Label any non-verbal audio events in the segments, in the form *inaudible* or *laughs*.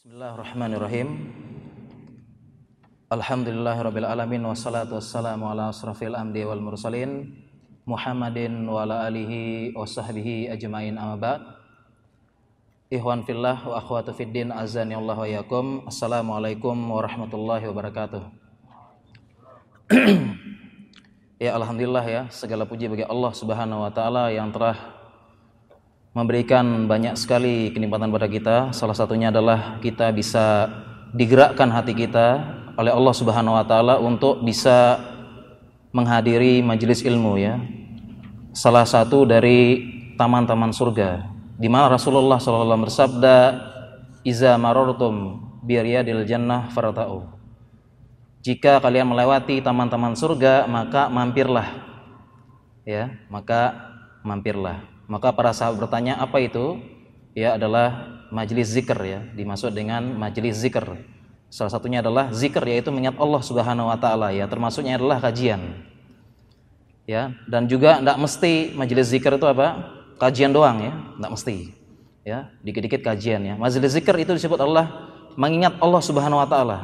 Bismillahirrahmanirrahim. Alhamdulillahirabbil alamin wassalatu wassalamu ala asrafil anbiya wal mursalin Muhammadin wa ala alihi wa sahbihi ajmain amma ba'd. Ikhwan fillah wa akhwatu fiddin azani Allah wa yakum. Assalamualaikum warahmatullahi wabarakatuh. *clears throat* ya alhamdulillah ya, segala puji bagi Allah Subhanahu wa taala yang telah memberikan banyak sekali kenikmatan pada kita. Salah satunya adalah kita bisa digerakkan hati kita oleh Allah Subhanahu wa taala untuk bisa menghadiri majelis ilmu ya. Salah satu dari taman-taman surga di mana Rasulullah SAW bersabda, "Iza marartum biriyadil jannah farata'u." Jika kalian melewati taman-taman surga, maka mampirlah. Ya, maka mampirlah. Maka para sahabat bertanya, apa itu? Ya adalah majelis zikr ya, dimaksud dengan majelis zikr. Salah satunya adalah zikr yaitu mengingat Allah Subhanahu wa taala ya, termasuknya adalah kajian. Ya, dan juga tidak mesti majelis zikr itu apa? Kajian doang ya, tidak mesti. Ya, dikit-dikit kajian ya. Majelis zikr itu disebut Allah mengingat Allah Subhanahu wa taala.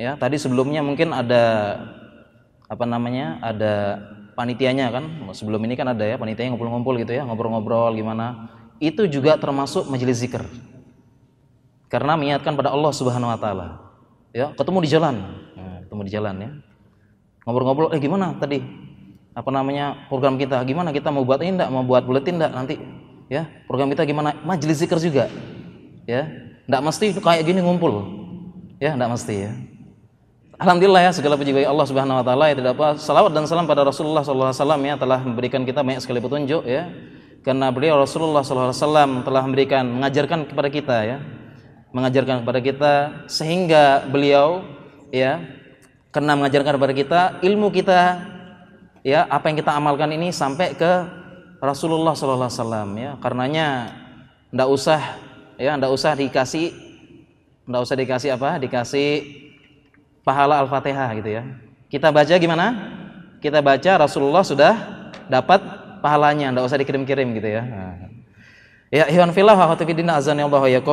Ya, tadi sebelumnya mungkin ada apa namanya? ada panitianya kan. Sebelum ini kan ada ya panitia ngumpul-ngumpul gitu ya ngobrol-ngobrol gimana. Itu juga termasuk majelis zikir. Karena mengingatkan pada Allah Subhanahu Wa Taala. Ya ketemu di jalan. Nah, ketemu di jalan ya. Ngobrol-ngobrol eh gimana tadi? Apa namanya program kita? Gimana kita mau buat ini enggak mau buat buletin enggak nanti? Ya program kita gimana? Majelis zikir juga. Ya enggak mesti kayak gini ngumpul. Ya enggak mesti ya Alhamdulillah ya segala puji bagi Allah Subhanahu wa taala ya tidak apa salawat dan salam pada Rasulullah sallallahu alaihi wasallam ya telah memberikan kita banyak sekali petunjuk ya. Karena beliau Rasulullah sallallahu alaihi wasallam telah memberikan mengajarkan kepada kita ya. Mengajarkan kepada kita sehingga beliau ya karena mengajarkan kepada kita ilmu kita ya apa yang kita amalkan ini sampai ke Rasulullah sallallahu alaihi wasallam ya. Karenanya ndak usah ya ndak usah dikasih ndak usah dikasih apa? Dikasih pahala Al-Fatihah gitu ya. Kita baca gimana? Kita baca Rasulullah sudah dapat pahalanya, enggak usah dikirim-kirim gitu ya. Ya, Iwan Filah wa Khatibidina azan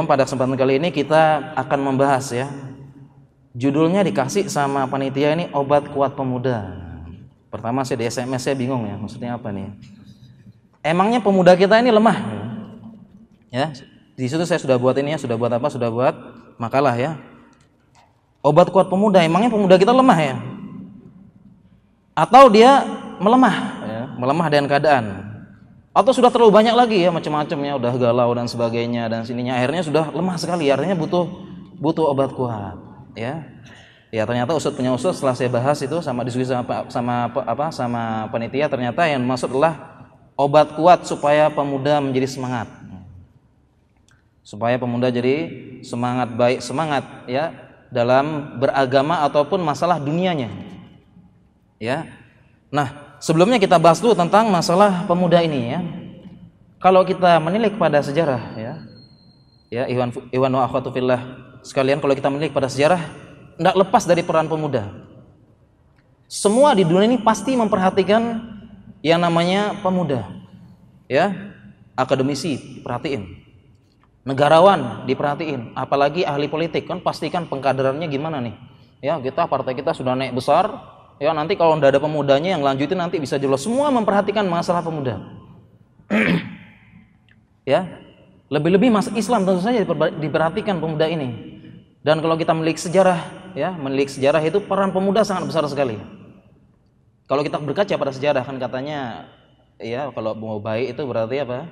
pada kesempatan kali ini kita akan membahas ya. Judulnya dikasih sama panitia ini obat kuat pemuda. Pertama saya di SMS saya bingung ya, maksudnya apa nih? Emangnya pemuda kita ini lemah? Ya, di situ saya sudah buat ini ya, sudah buat apa? Sudah buat makalah ya Obat kuat pemuda, emangnya pemuda kita lemah ya? Atau dia melemah, ya, melemah dengan keadaan? Atau sudah terlalu banyak lagi ya macam-macam ya, udah galau dan sebagainya dan sininya akhirnya sudah lemah sekali, artinya butuh butuh obat kuat, ya. Ya ternyata usut punya usut setelah saya bahas itu sama diskusi sama sama apa sama panitia ternyata yang masuk adalah obat kuat supaya pemuda menjadi semangat. Supaya pemuda jadi semangat baik semangat ya dalam beragama ataupun masalah dunianya. Ya. Nah, sebelumnya kita bahas dulu tentang masalah pemuda ini ya. Kalau kita menilik pada sejarah ya. Ya, Iwan Iwan wa fillah sekalian kalau kita menilik pada sejarah tidak lepas dari peran pemuda. Semua di dunia ini pasti memperhatikan yang namanya pemuda. Ya, akademisi perhatiin negarawan diperhatiin. Apalagi ahli politik kan pastikan pengkaderannya gimana nih? Ya kita partai kita sudah naik besar. Ya nanti kalau tidak ada pemudanya yang lanjutin nanti bisa jelas. Semua memperhatikan masalah pemuda. *clears throat* Ya lebih-lebih mas Islam tentu saja diperhatikan pemuda ini. Dan kalau kita melihat sejarah ya melihat sejarah itu peran pemuda sangat besar sekali. Kalau kita berkaca pada sejarah kan katanya ya kalau mau baik itu berarti apa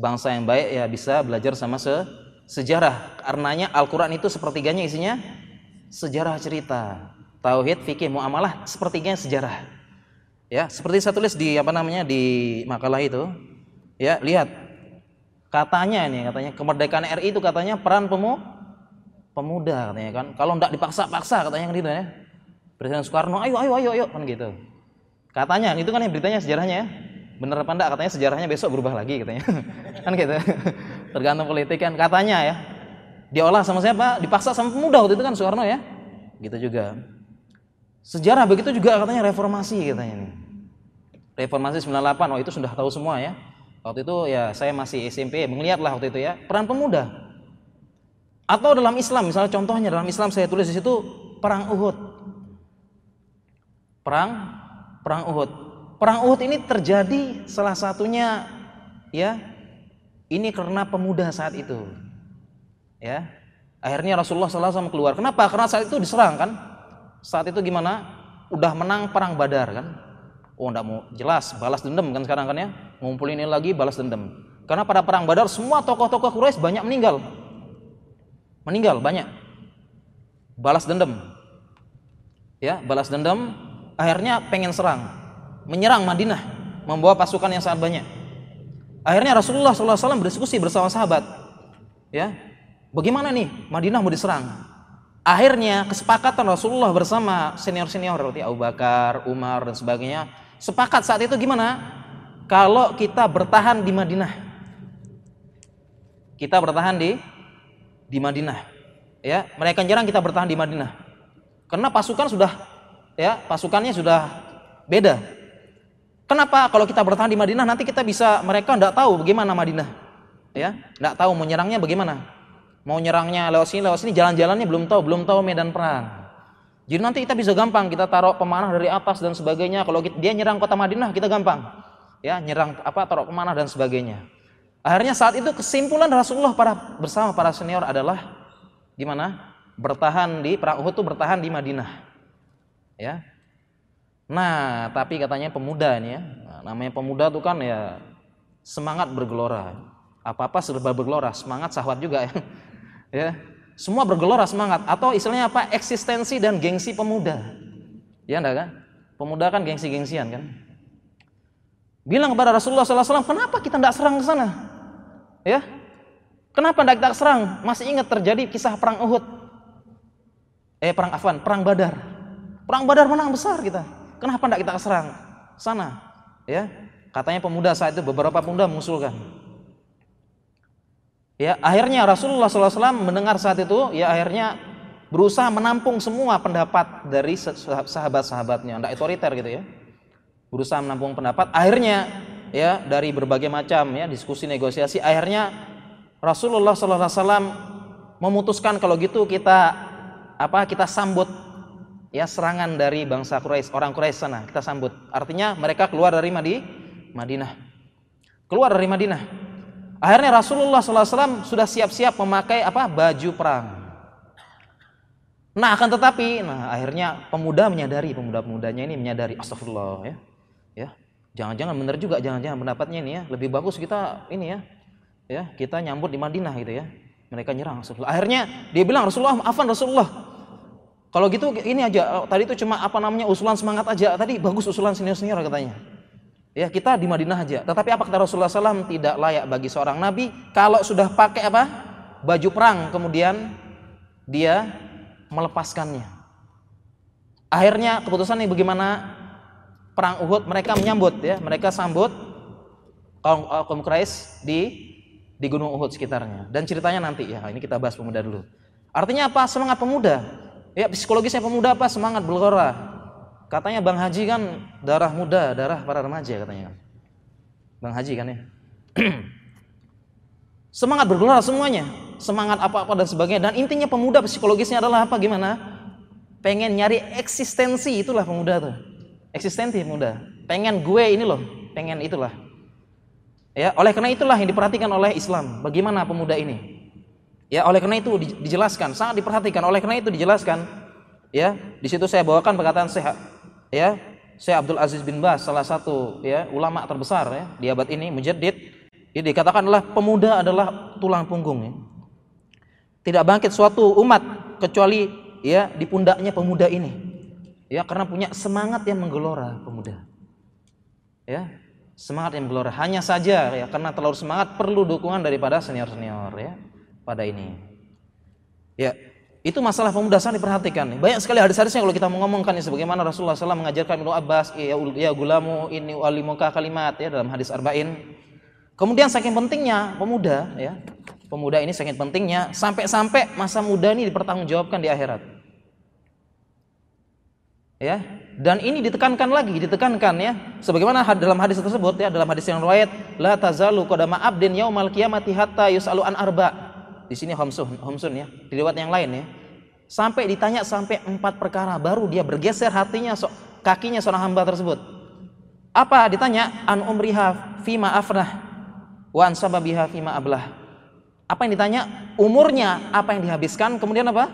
bangsa yang baik ya bisa belajar sama se sejarah. Karenanya Al-Qur'an itu sepertiganya isinya sejarah cerita. Tauhid, fikih, muamalah sepertiganya sejarah. Ya, seperti saya tulis di apa namanya di makalah itu. Ya, lihat. Katanya ini katanya kemerdekaan RI itu katanya peran pemu pemuda katanya kan. Kalau enggak dipaksa-paksa katanya kan gitu ya. Presiden Soekarno, ayo ayo ayo ayo kan gitu. Katanya, itu kan yang beritanya sejarahnya ya bener apa enggak? Katanya sejarahnya besok berubah lagi katanya. *laughs* Kan gitu. Tergantung politik kan. Katanya ya diolah sama siapa? Dipaksa sama pemuda waktu itu kan Soekarno ya? Gitu juga. Sejarah begitu juga katanya reformasi katanya ini. Reformasi 98 oh itu sudah tahu semua ya. Waktu itu ya saya masih SMP melihat lah waktu itu ya peran pemuda. Atau dalam Islam, misalnya contohnya dalam Islam saya tulis di situ perang Uhud. Perang perang Uhud. Perang Uhud ini terjadi salah satunya ya ini karena pemuda saat itu. Ya. Akhirnya Rasulullah SAW keluar. Kenapa? Karena saat itu diserang kan. Saat itu gimana? Udah menang perang Badar kan. Oh, enggak mau jelas balas dendam kan sekarang kan ya. Ngumpulin ini lagi balas dendam. Karena pada perang Badar semua tokoh-tokoh Quraisy banyak meninggal. Meninggal banyak. Balas dendam. Ya, balas dendam akhirnya pengen serang. Menyerang Madinah, membawa pasukan yang sangat banyak. Akhirnya Rasulullah SAW berdiskusi bersama sahabat. Ya, bagaimana nih Madinah mau diserang? Akhirnya kesepakatan Rasulullah bersama senior-senior seperti Abu Bakar, Umar dan sebagainya sepakat saat itu gimana? Kalau kita bertahan di Madinah, kita bertahan di di Madinah. Ya, mereka nyerang kita bertahan di Madinah. Karena pasukan sudah ya, pasukannya sudah beda Kenapa? Kalau kita bertahan di Madinah nanti kita bisa mereka tidak tahu bagaimana Madinah. Ya, tidak tahu mau nyerangnya bagaimana. Mau nyerangnya lewat sini, lewat sini jalan-jalannya belum tahu, belum tahu medan perang. Jadi nanti kita bisa gampang kita taruh pemanah dari atas dan sebagainya. Kalau dia nyerang kota Madinah kita gampang. Ya, nyerang apa taruh pemanah dan sebagainya. Akhirnya saat itu kesimpulan Rasulullah para bersama para senior adalah gimana? Bertahan di perang Uhud itu bertahan di Madinah. Ya, Nah, tapi katanya pemuda ini ya. Nah, namanya pemuda itu kan ya semangat bergelora. Apa-apa serba bergelora, semangat sahwat juga ya. *laughs* ya. Semua bergelora semangat atau istilahnya apa? eksistensi dan gengsi pemuda. Ya enggak kan? Pemuda kan gengsi-gengsian kan? Bilang kepada Rasulullah SAW, kenapa kita tidak serang ke sana? Ya, kenapa tidak kita serang? Masih ingat terjadi kisah perang Uhud? Eh, perang Afan, perang Badar. Perang Badar menang besar kita. Kenapa tidak kita serang sana? Ya, katanya pemuda saat itu beberapa pemuda mengusulkan. Ya, akhirnya Rasulullah SAW mendengar saat itu, ya akhirnya berusaha menampung semua pendapat dari sahabat-sahabatnya, tidak otoriter gitu ya. Berusaha menampung pendapat. Akhirnya ya dari berbagai macam ya diskusi negosiasi, akhirnya Rasulullah SAW memutuskan kalau gitu kita apa kita sambut ya serangan dari bangsa Quraisy, orang Quraisy sana. Kita sambut. Artinya mereka keluar dari Madi, Madinah. Keluar dari Madinah. Akhirnya Rasulullah SAW sudah siap-siap memakai apa baju perang. Nah akan tetapi, nah akhirnya pemuda menyadari, pemuda-pemudanya ini menyadari, astagfirullah ya, ya, jangan-jangan benar juga, jangan-jangan pendapatnya ini ya, lebih bagus kita ini ya, ya kita nyambut di Madinah gitu ya, mereka nyerang Rasulullah. Akhirnya dia bilang Rasulullah, maafan Rasulullah, kalau gitu ini aja, tadi itu cuma apa namanya usulan semangat aja. Tadi bagus usulan senior-senior katanya. Ya kita di Madinah aja. Tetapi apa kata Rasulullah SAW tidak layak bagi seorang nabi kalau sudah pakai apa baju perang kemudian dia melepaskannya. Akhirnya keputusan ini bagaimana perang Uhud mereka menyambut ya mereka sambut kaum eh, kaum Quraisy di di Gunung Uhud sekitarnya dan ceritanya nanti ya ini kita bahas pemuda dulu. Artinya apa semangat pemuda Ya psikologisnya pemuda apa? Semangat bergelora. Katanya Bang Haji kan darah muda, darah para remaja katanya. Bang Haji kan ya. *clears throat* Semangat bergelora semuanya. Semangat apa-apa dan sebagainya. Dan intinya pemuda psikologisnya adalah apa? Gimana? Pengen nyari eksistensi itulah pemuda tuh. Eksistensi pemuda. Pengen gue ini loh. Pengen itulah. Ya, oleh karena itulah yang diperhatikan oleh Islam. Bagaimana pemuda ini? Ya, oleh karena itu dijelaskan, sangat diperhatikan. Oleh karena itu dijelaskan, ya, di situ saya bawakan perkataan Syekh ya, Syekh Abdul Aziz bin Bas, salah satu ya ulama terbesar ya di abad ini, mujaddid. Ini dikatakan adalah pemuda adalah tulang punggung ya. Tidak bangkit suatu umat kecuali ya di pundaknya pemuda ini. Ya, karena punya semangat yang menggelora pemuda. Ya, semangat yang menggelora. Hanya saja ya karena terlalu semangat perlu dukungan daripada senior-senior ya pada ini. Ya, itu masalah pemuda sangat diperhatikan. Banyak sekali hadis-hadisnya kalau kita mau ngomongkan ini sebagaimana Rasulullah SAW mengajarkan Ibnu Abbas, ya, ya gulamu ini walimuka kalimat ya dalam hadis arba'in. Kemudian saking pentingnya pemuda ya, pemuda ini saking pentingnya sampai-sampai masa muda ini dipertanggungjawabkan di akhirat. Ya, dan ini ditekankan lagi, ditekankan ya. Sebagaimana dalam hadis tersebut ya, dalam hadis yang riwayat, la tazalu qadama abdin yaumal qiyamati hatta yus'alu an arba' Di sini Homsun, Homsun ya. Di lewat yang lain ya. Sampai ditanya sampai empat perkara baru dia bergeser hatinya so, kakinya seorang hamba tersebut. Apa ditanya? An umriha fima afnah wa an sababiha fima ablah. Apa yang ditanya? Umurnya apa yang dihabiskan, kemudian apa?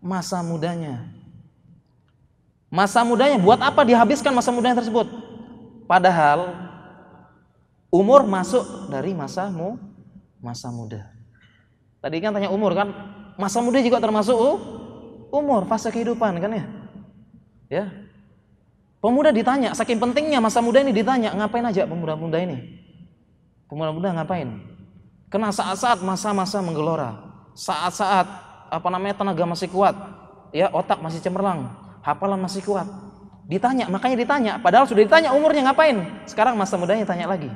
Masa mudanya. Masa mudanya buat apa dihabiskan masa mudanya tersebut? Padahal umur masuk dari masa mu, masa muda. Tadi kan tanya umur kan, masa muda juga termasuk uh, umur fase kehidupan kan ya? Ya. Pemuda ditanya, saking pentingnya masa muda ini ditanya, ngapain aja pemuda-pemuda ini? Pemuda-pemuda ngapain? Kena saat-saat masa-masa menggelora, saat-saat apa namanya tenaga masih kuat, ya otak masih cemerlang, hafalan masih kuat. Ditanya, makanya ditanya, padahal sudah ditanya umurnya ngapain? Sekarang masa mudanya tanya lagi.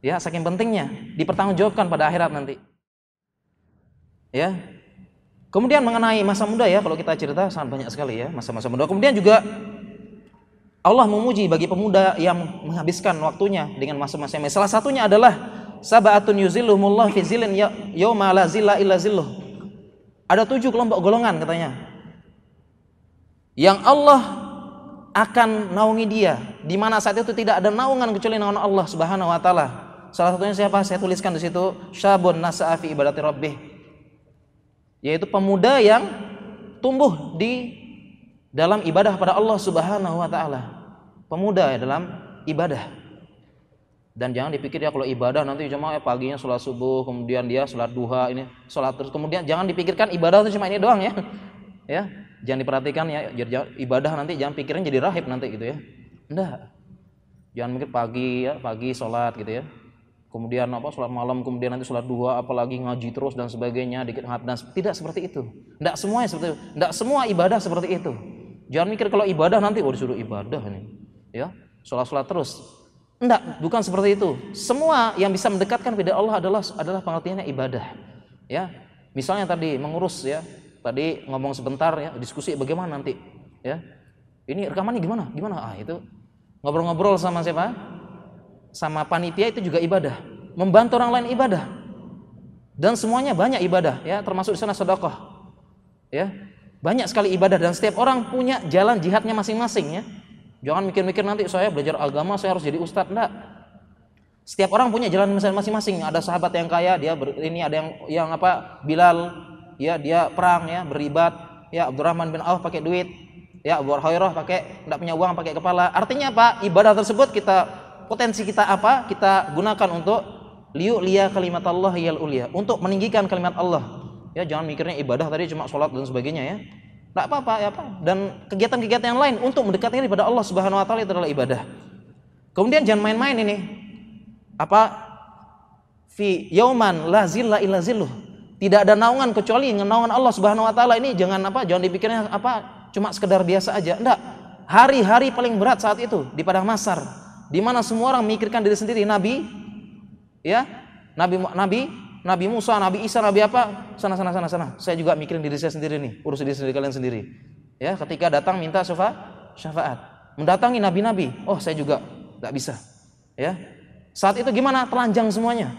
Ya, saking pentingnya dipertanggungjawabkan pada akhirat nanti. Ya. Kemudian mengenai masa muda ya, kalau kita cerita sangat banyak sekali ya masa-masa muda. Kemudian juga Allah memuji bagi pemuda yang menghabiskan waktunya dengan masa-masa yang salah satunya adalah sabatun yuzilluhumullah fi zilin ya, yauma la zilla illa. Ada tujuh kelompok golongan katanya. Yang Allah akan naungi dia di mana saat itu tidak ada naungan kecuali naungan Allah Subhanahu wa taala. Salah satunya siapa? Saya tuliskan di situ syabun nasa'a fi ibadati rabbih yaitu pemuda yang tumbuh di dalam ibadah pada Allah Subhanahu wa taala. Pemuda ya dalam ibadah. Dan jangan dipikir ya kalau ibadah nanti cuma ya paginya sholat subuh, kemudian dia sholat duha, ini sholat terus, kemudian jangan dipikirkan ibadah itu cuma ini doang ya. *laughs* Ya, jangan diperhatikan ya, ibadah nanti jangan pikirin jadi rahib nanti gitu ya. Enggak. Jangan mikir pagi ya, pagi sholat gitu ya kemudian apa sholat malam kemudian nanti sholat dua apalagi ngaji terus dan sebagainya dikit dan tidak seperti itu. Tidak semuanya seperti itu tidak semua ibadah seperti itu. Jangan mikir kalau ibadah nanti oh disuruh ibadah ini ya. Sholat sholat terus. Tidak bukan seperti itu. Semua yang bisa mendekatkan kepada Allah adalah adalah pengertiannya ibadah ya. Misalnya tadi mengurus ya. Tadi ngomong sebentar ya diskusi bagaimana nanti ya. Ini rekamannya gimana? Gimana? Ah itu ngobrol-ngobrol sama siapa sama panitia itu juga ibadah. Membantu orang lain ibadah. Dan semuanya banyak ibadah ya, termasuk di sana sedekah. Ya. Banyak sekali ibadah dan setiap orang punya jalan jihadnya masing-masing ya. Jangan mikir-mikir nanti saya belajar agama saya harus jadi ustadz enggak. Setiap orang punya jalan masing-masing. Ada sahabat yang kaya, dia ber, ini ada yang yang apa? Bilal ya, dia perang ya, beribat. Ya, Abdurrahman bin Auf pakai duit. Ya, Abu Hurairah pakai enggak punya uang, pakai kepala. Artinya apa? Ibadah tersebut kita potensi kita apa? Kita gunakan untuk liu liya kalimat Allah yal ulia, untuk meninggikan kalimat Allah. Ya, jangan mikirnya ibadah tadi cuma sholat dan sebagainya ya. Tidak apa-apa ya apa. Dan kegiatan-kegiatan yang lain untuk mendekatkan diri pada Allah Subhanahu wa taala itu adalah ibadah. Kemudian jangan main-main ini. Apa? Fi yauman la zilla illa zilluh. Tidak ada naungan kecuali naungan Allah Subhanahu wa taala ini jangan apa? Jangan dipikirnya apa? Cuma sekedar biasa aja. Enggak. Hari-hari paling berat saat itu di padang masar di mana semua orang memikirkan diri sendiri nabi ya? Nabi nabi nabi Musa nabi Isa nabi apa? Sana sana sana sana. Saya juga mikirin diri saya sendiri nih urus diri sendiri kalian sendiri. Ya ketika datang minta syafa syafaat. Mendatangi nabi-nabi. Oh saya juga nggak bisa ya? Saat itu gimana? Telanjang semuanya.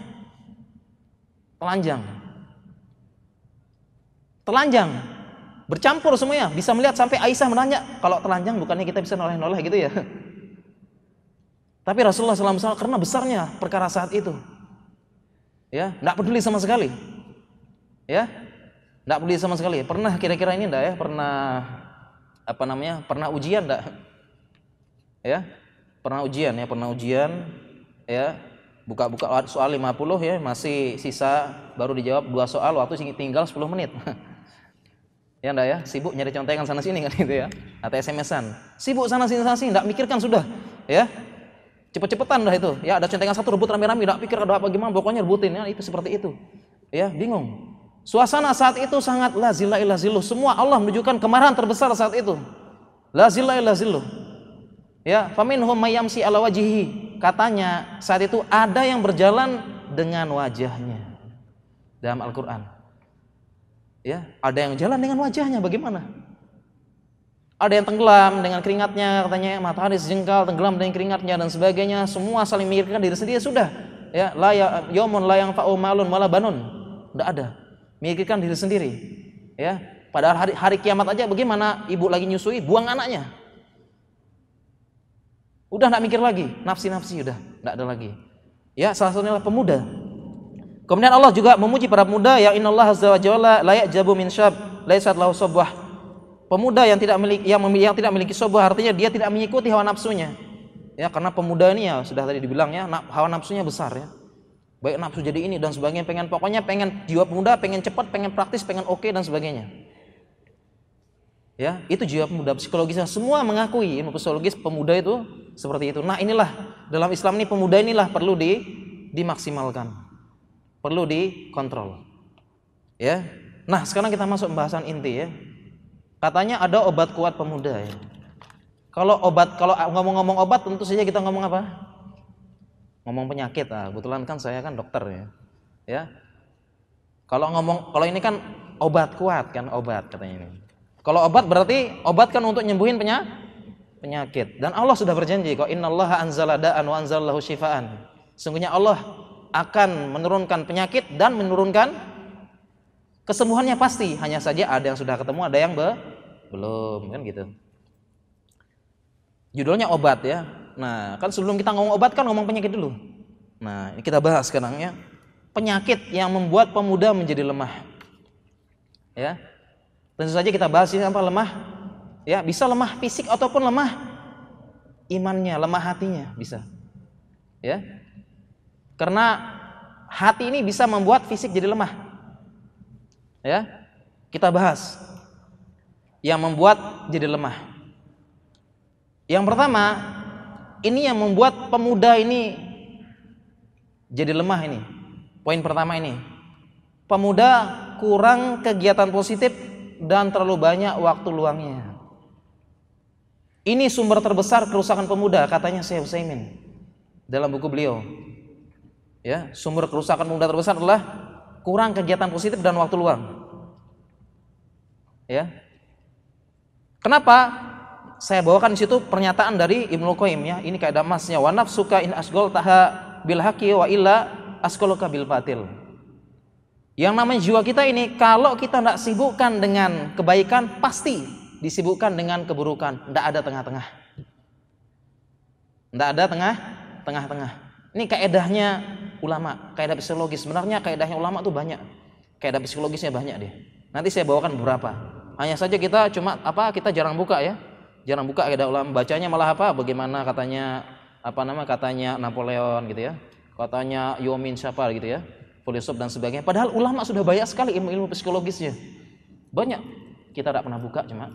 Telanjang. Telanjang. Bercampur semuanya. Bisa melihat sampai Aisyah menanya kalau telanjang bukannya kita bisa noleh-noleh gitu ya Tapi Rasulullah SAW karena besarnya perkara saat itu, ya, tidak peduli sama sekali, ya, tidak peduli sama sekali. Pernah kira-kira ini enggak ya? Pernah apa namanya? Pernah ujian enggak? Ya, pernah ujian ya, pernah ujian, ya, buka-buka soal 50 ya, masih sisa baru dijawab dua soal, waktu tinggal 10 menit. *laughs* ya enggak ya? Sibuk nyari contekan sana sini kan itu ya, atau SMS-an. Sibuk sana sini sana sini, enggak mikirkan sudah, ya Cepet-cepetan dah itu. Ya ada centengan satu rebut rame-rame, enggak pikir ada apa gimana, pokoknya rebutin ya itu seperti itu. Ya, bingung. Suasana saat itu sangat la zilla illa zilluh. Semua Allah menunjukkan kemarahan terbesar saat itu. La zilla illa zilluh. Ya, faminhum mayyamsi ala wajhihi. Katanya saat itu ada yang berjalan dengan wajahnya. Dalam Al-Qur'an. Ya, ada yang jalan dengan wajahnya bagaimana? Ada yang tenggelam dengan keringatnya, katanya matahari sejengkal tenggelam dengan keringatnya dan sebagainya. Semua saling memikirkan diri sendiri sudah. Ya, la ya, yomun la yang fa'u malun malah banun. Tidak ada. Mikirkan diri sendiri. Ya, padahal hari, hari kiamat aja bagaimana ibu lagi nyusui, buang anaknya. Udah nggak mikir lagi, nafsi-nafsi udah nggak ada lagi. Ya, salah satunya adalah pemuda. Kemudian Allah juga memuji para pemuda yang innallaha azza wa jalla la ya'jabu min syab laisat lahu sabwah. Pemuda yang tidak memiliki yang, memiliki, yang tidak memiliki sobah artinya dia tidak mengikuti hawa nafsunya. Ya, karena pemuda ini ya sudah tadi dibilang ya, hawa nafsunya besar ya. Baik nafsu jadi ini dan sebagainya, pengen pokoknya pengen jiwa pemuda, pengen cepat, pengen praktis, pengen oke okay, dan sebagainya. Ya, itu jiwa pemuda psikologisnya semua mengakui ilmu psikologis pemuda itu seperti itu. Nah, inilah dalam Islam ini pemuda inilah perlu di dimaksimalkan. Perlu dikontrol. Ya. Nah, sekarang kita masuk pembahasan inti ya. Katanya ada obat kuat pemuda ya. Kalau obat kalau ngomong-ngomong obat tentu saja kita ngomong apa? Ngomong penyakit. Ah, kebetulan kan saya kan dokter ya. Ya. Kalau ngomong kalau ini kan obat kuat kan obat katanya ini. Kalau obat berarti obat kan untuk nyembuhin penyakit. Dan Allah sudah berjanji kok innallaha anzala da'an wa anzalallahu syifaan. Sungguhnya Allah akan menurunkan penyakit dan menurunkan kesembuhannya pasti. Hanya saja ada yang sudah ketemu, ada yang be belum kan gitu. Judulnya obat ya. Nah, kan sebelum kita ngomong obat kan ngomong penyakit dulu. Nah, ini kita bahas sekarang ya. Penyakit yang membuat pemuda menjadi lemah. Ya, Tentu saja kita bahas ini apa lemah. Ya, bisa lemah fisik ataupun lemah imannya, lemah hatinya bisa. Ya. Karena hati ini bisa membuat fisik jadi lemah. Ya. Kita bahas yang membuat jadi lemah. Yang pertama, ini yang membuat pemuda ini jadi lemah ini. Poin pertama ini. Pemuda kurang kegiatan positif dan terlalu banyak waktu luangnya. Ini sumber terbesar kerusakan pemuda katanya Syekh Utsaimin dalam buku beliau. Ya, sumber kerusakan pemuda terbesar adalah kurang kegiatan positif dan waktu luang. Ya. Kenapa? Saya bawakan di situ pernyataan dari Ibnu Qayyim ya. Ini kayak masnya wa nafsuka in asgol taha bil haqi wa illa asgoluka bil batil. Yang namanya jiwa kita ini kalau kita tidak sibukkan dengan kebaikan pasti disibukkan dengan keburukan. Tidak ada tengah-tengah. Tidak ada tengah tengah-tengah. Ini kaedahnya ulama, kaedah psikologis. Sebenarnya kaedahnya ulama tuh banyak. Kaedah psikologisnya banyak deh. Nanti saya bawakan beberapa. Hanya saja kita cuma apa kita jarang buka ya. Jarang buka kaedah ulama. Bacanya malah apa? Bagaimana katanya apa nama katanya Napoleon gitu ya. Katanya Yomin siapa gitu ya filsuf dan sebagainya. Padahal ulama sudah banyak sekali ilmu-ilmu psikologisnya. Banyak. Kita tidak pernah buka cuma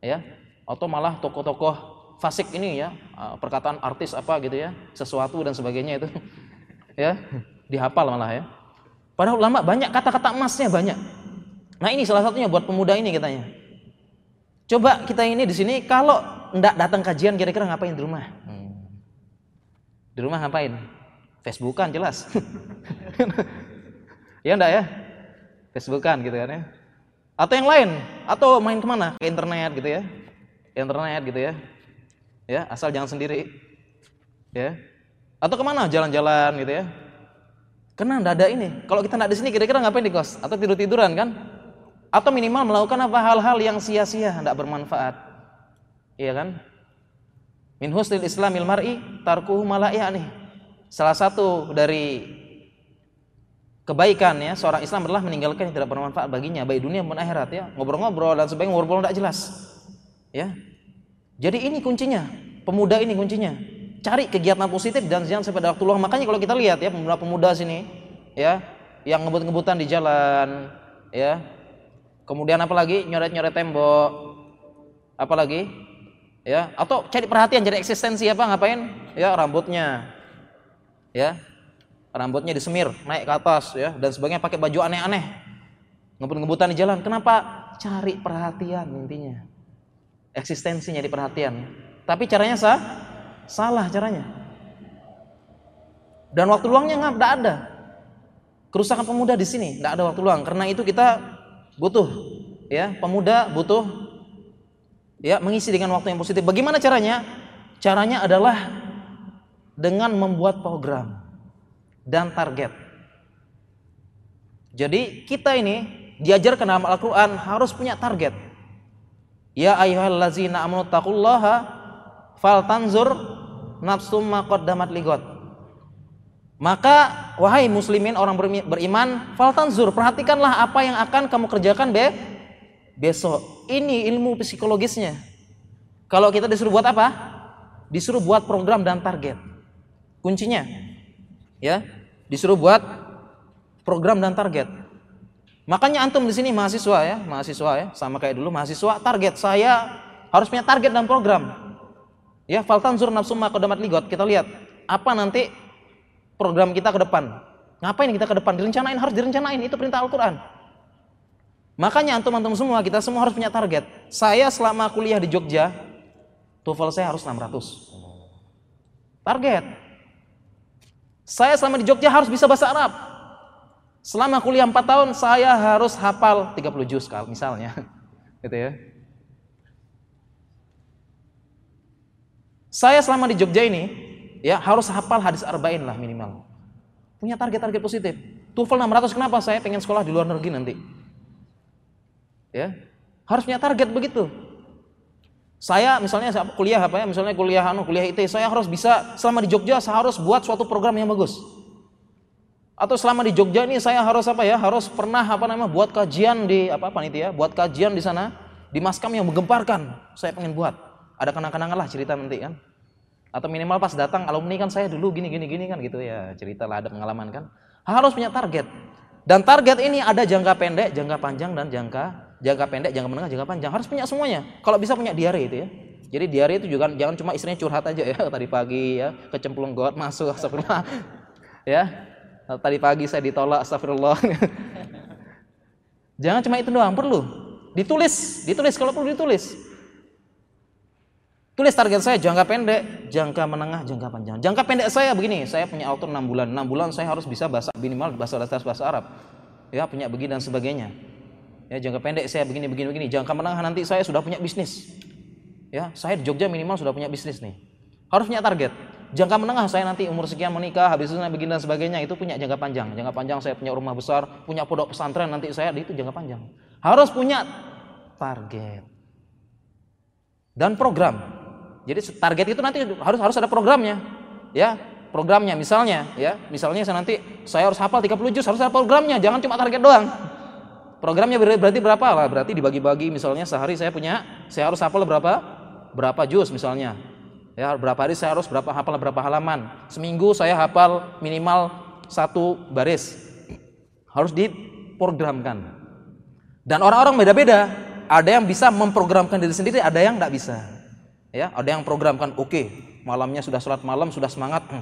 ya. Atau malah tokoh-tokoh fasik ini ya, ah, perkataan artis apa gitu ya, sesuatu dan sebagainya itu *laughs* ya, dihafal malah ya. Padahal ulama banyak kata-kata emasnya banyak. Nah, ini salah satunya buat pemuda ini katanya. Coba kita ini di sini kalau ndak datang kajian kira-kira ngapain di rumah? Hmm. Di rumah ngapain? Facebookan jelas. *laughs* ya enggak ya? Facebookan gitu kan ya. Atau yang lain, atau main ke mana? Ke internet gitu ya. Internet gitu ya. Ya, asal jangan sendiri. Ya. Atau ke mana? Jalan-jalan gitu ya. Karena enggak ada ini. Kalau kita enggak di sini kira-kira ngapain di kos? Atau tidur-tiduran kan? Atau minimal melakukan apa hal-hal yang sia-sia, enggak bermanfaat. Iya kan? Min husnil islamil mar'i tarkuhu nih salah satu dari kebaikan ya seorang Islam adalah meninggalkan yang tidak bermanfaat baginya baik dunia maupun akhirat ya ngobrol-ngobrol dan sebagainya ngobrol tidak jelas ya jadi ini kuncinya pemuda ini kuncinya cari kegiatan positif dan jangan sampai waktu luang. Makanya kalau kita lihat ya pemuda-pemuda sini ya yang ngebut-ngebutan di jalan ya. Kemudian apalagi nyoret-nyoret tembok. Apalagi ya atau cari perhatian cari eksistensi apa ngapain? Ya rambutnya. Ya rambutnya disemir naik ke atas ya dan sebagainya pakai baju aneh-aneh. Ngebut-ngebutan di jalan. Kenapa? Cari perhatian intinya. Eksistensinya di perhatian. Tapi caranya sah salah caranya. Dan waktu luangnya nggak ada. Kerusakan pemuda di sini nggak ada waktu luang. Karena itu kita butuh ya pemuda butuh ya mengisi dengan waktu yang positif. Bagaimana caranya? Caranya adalah dengan membuat program dan target. Jadi kita ini diajarkan dalam Al-Qur'an harus punya target. Ya ayyuhallazina amanu taqullaha faltanzur nafsum ma qaddamat ligot. Maka wahai muslimin orang beriman, faltanzur perhatikanlah apa yang akan kamu kerjakan be besok. Ini ilmu psikologisnya. Kalau kita disuruh buat apa? Disuruh buat program dan target. Kuncinya ya, disuruh buat program dan target. Makanya antum di sini mahasiswa ya, mahasiswa ya, sama kayak dulu mahasiswa, target saya harus punya target dan program. Ya, faltanzur nafsu ma qadamat ligot. Kita lihat apa nanti program kita ke depan. Ngapain kita ke depan? Direncanain, harus direncanain. Itu perintah Al-Qur'an. Makanya antum-antum semua, kita semua harus punya target. Saya selama kuliah di Jogja, TOEFL saya harus 600. Target. Saya selama di Jogja harus bisa bahasa Arab. Selama kuliah 4 tahun saya harus hafal 30 juz misalnya. *laughs* Gitu ya. Saya selama di Jogja ini ya harus hafal hadis arba'in lah minimal. Punya target-target positif. TOEFL 600 kenapa? Saya pengen sekolah di luar negeri nanti. Ya. Harus punya target begitu. Saya misalnya kuliah apa ya? Misalnya kuliah anu, kuliah IT, saya harus bisa selama di Jogja saya harus buat suatu program yang bagus atau selama di Jogja ini saya harus apa ya harus pernah apa namanya buat kajian di apa panitia buat kajian di sana di maskam yang menggemparkan saya pengen buat ada kenang-kenangan lah cerita nanti kan? Atau minimal pas datang alumni kan saya dulu gini gini gini kan gitu ya. Cerita lah ada pengalaman kan? Harus punya target. Dan target ini ada jangka pendek jangka panjang dan jangka jangka pendek jangka menengah jangka panjang. Harus punya semuanya. Kalau bisa punya diare itu ya. Jadi diare itu juga jangan cuma istrinya curhat aja ya. *laughs* Tadi pagi ya kecemplung got masuk astagfirullah. *laughs* Ya Tadi pagi saya ditolak, astagfirullah. *laughs* Jangan cuma itu doang, perlu. Ditulis, ditulis. Kalau perlu ditulis. Tulis target saya jangka pendek, jangka menengah, jangka panjang. Jangka pendek saya begini, saya punya auto 6 bulan. 6 bulan saya harus bisa bahasa minimal bahasa dasar bahasa Arab. Ya, punya begini dan sebagainya. Ya, jangka pendek saya begini begini begini. Jangka menengah nanti saya sudah punya bisnis. Ya, saya di Jogja minimal sudah punya bisnis nih. Harus punya target jangka menengah saya nanti umur sekian menikah, habis itu begini dan sebagainya itu punya jangka panjang. Jangka panjang saya punya rumah besar, punya pondok pesantren nanti saya itu jangka panjang. Harus punya target dan program. Jadi target itu nanti harus harus ada programnya. Ya, programnya misalnya ya, misalnya saya nanti saya harus hafal 30 juz, harus ada programnya, jangan cuma target doang. Programnya berarti berapa lah? Berarti dibagi-bagi misalnya sehari saya punya saya harus hafal berapa? Berapa juz misalnya Ya, berapa hari saya harus berapa hafal berapa halaman. Seminggu saya hafal minimal satu baris. Harus diprogramkan. Dan orang-orang beda-beda. Ada yang bisa memprogramkan diri sendiri, ada yang tidak bisa. Ya, ada yang programkan, oke, okay, malamnya sudah sholat malam, sudah semangat. Hmm,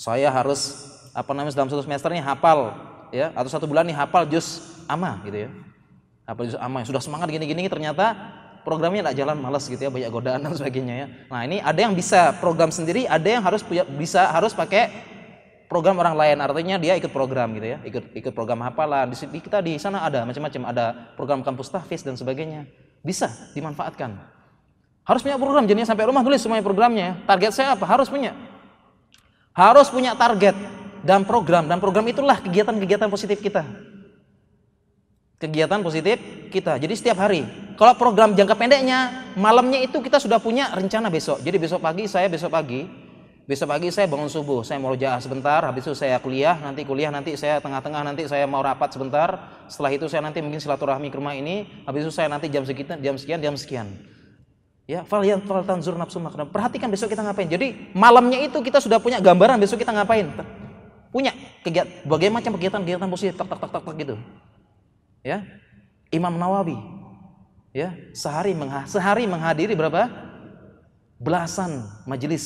saya harus apa namanya dalam satu semester ini hafal, ya, atau satu bulan nih hafal juz ama gitu ya. Hafal juz ama, sudah semangat gini-gini ternyata programnya tidak jalan malas gitu ya banyak godaan dan sebagainya ya nah ini ada yang bisa program sendiri ada yang harus punya bisa harus pakai program orang lain artinya dia ikut program gitu ya ikut ikut program hafalan di kita di sana ada macam-macam ada program kampus tahfiz dan sebagainya bisa dimanfaatkan harus punya program jadinya sampai rumah tulis semuanya programnya target saya apa harus punya harus punya target dan program dan program itulah kegiatan-kegiatan positif kita kegiatan positif kita. Jadi setiap hari. Kalau program jangka pendeknya, malamnya itu kita sudah punya rencana besok. Jadi besok pagi saya besok pagi, besok pagi saya bangun subuh, saya mau rojaah sebentar, habis itu saya kuliah, nanti kuliah nanti saya tengah-tengah nanti saya mau rapat sebentar. Setelah itu saya nanti mungkin silaturahmi ke rumah ini, habis itu saya nanti jam sekian, jam sekian, jam sekian. Ya, fal yang fal tanzur nafsu makna. Perhatikan besok kita ngapain. Jadi malamnya itu kita sudah punya gambaran besok kita ngapain. Punya kegiatan, bagaimana macam kegiatan-kegiatan positif, tak tak tak tak, tak gitu. Ya Imam Nawawi ya sehari mengha sehari menghadiri berapa? Belasan majelis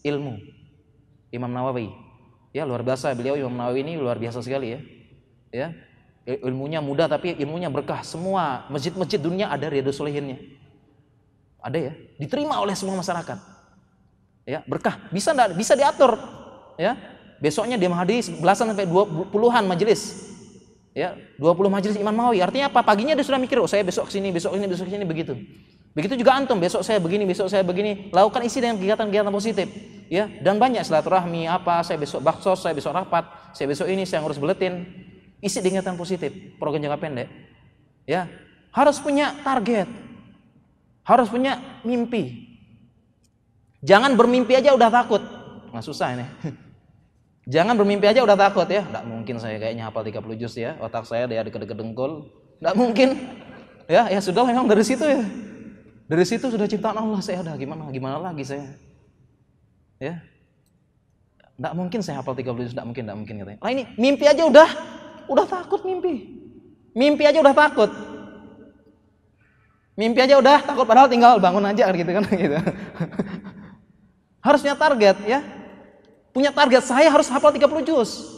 ilmu. Imam Nawawi. Ya luar biasa. Beliau Imam Nawawi ini luar biasa sekali ya. Ya ilmunya mudah tapi ilmunya berkah. Semua masjid-masjid dunia ada riyadus solihinnya ada ya? Diterima oleh semua masyarakat. Ya berkah. Bisa enggak bisa diatur. Ya besoknya dia menghadiri belasan sampai dua puluhan majelis. Ya 20 majelis Imam Nawawi. Artinya apa? Paginya dia sudah mikir oh saya besok sini besok ini besok sini begitu. Begitu juga antum besok saya begini besok saya begini. Lakukan isi dengan kegiatan-kegiatan positif. Ya dan banyak silaturahmi apa saya besok baksos saya besok rapat saya besok ini saya ngurus buletin. Isi dengan positif, program jangka pendek. Ya, harus punya target. Harus punya mimpi. Jangan bermimpi aja udah takut. Nggak susah ini. *laughs* Jangan bermimpi aja udah takut ya. Nggak mungkin saya kayaknya hafal 30 juz ya. Otak saya dia deket-deket dengkul. Nggak mungkin. *laughs* Ya, ya sudah memang dari situ ya. Dari situ sudah ciptaan Allah saya udah gimana gimana lagi saya. Ya. Nggak mungkin saya hafal 30 juz, nggak mungkin, nggak mungkin katanya. Lah ini mimpi aja udah udah takut mimpi. Mimpi aja udah takut. Mimpi aja udah takut padahal tinggal bangun aja gitu kan *laughs* gitu. Harusnya target ya. Punya target saya harus hafal 30 juz.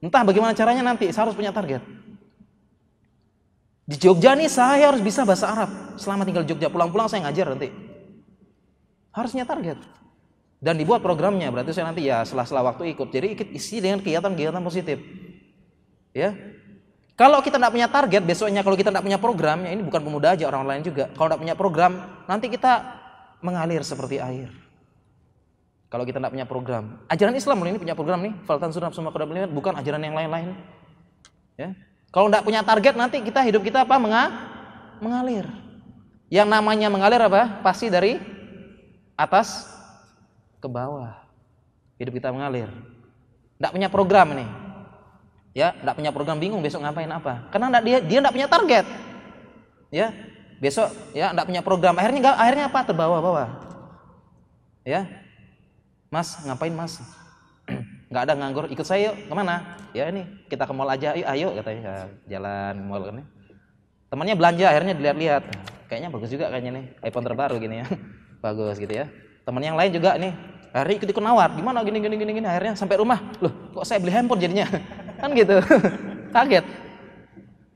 Entah bagaimana caranya nanti saya harus punya target. Di Jogja nih saya harus bisa bahasa Arab. Selama tinggal di Jogja pulang-pulang saya ngajar nanti. Harusnya target. Dan dibuat programnya berarti saya nanti ya setelah-setelah waktu ikut. Jadi ikut isi dengan kegiatan-kegiatan positif. Ya, kalau kita tidak punya target, besoknya kalau kita tidak punya program, ya ini bukan pemuda aja orang lain juga. Kalau tidak punya program, nanti kita mengalir seperti air. Kalau kita tidak punya program, ajaran Islam ini punya program nih, faltan sunaf semua bukan ajaran yang lain-lain. Ya. Kalau tidak punya target, nanti kita hidup kita apa? Menga mengalir. Yang namanya mengalir apa? Pasti dari atas ke bawah. Hidup kita mengalir. Tidak punya program nih ya tidak punya program bingung besok ngapain apa. Karena enggak, dia dia tidak punya target. Ya besok ya tidak punya program. Akhirnya enggak, akhirnya apa? Terbawa-bawa ya mas ngapain mas? *clears throat* Nggak ada nganggur ikut saya yuk ke mana? Ya ini kita ke mall aja ayo ayo katanya ya, jalan mall kan temannya belanja akhirnya dilihat-lihat. Kayaknya bagus juga kayaknya nih iPhone terbaru gini ya. *laughs* Bagus gitu ya. Teman yang lain juga nih hari ikut ikut nawar gimana gini gini gini gini? Akhirnya sampai rumah loh kok saya beli handphone jadinya *laughs* Kan gitu. *laughs* Kaget.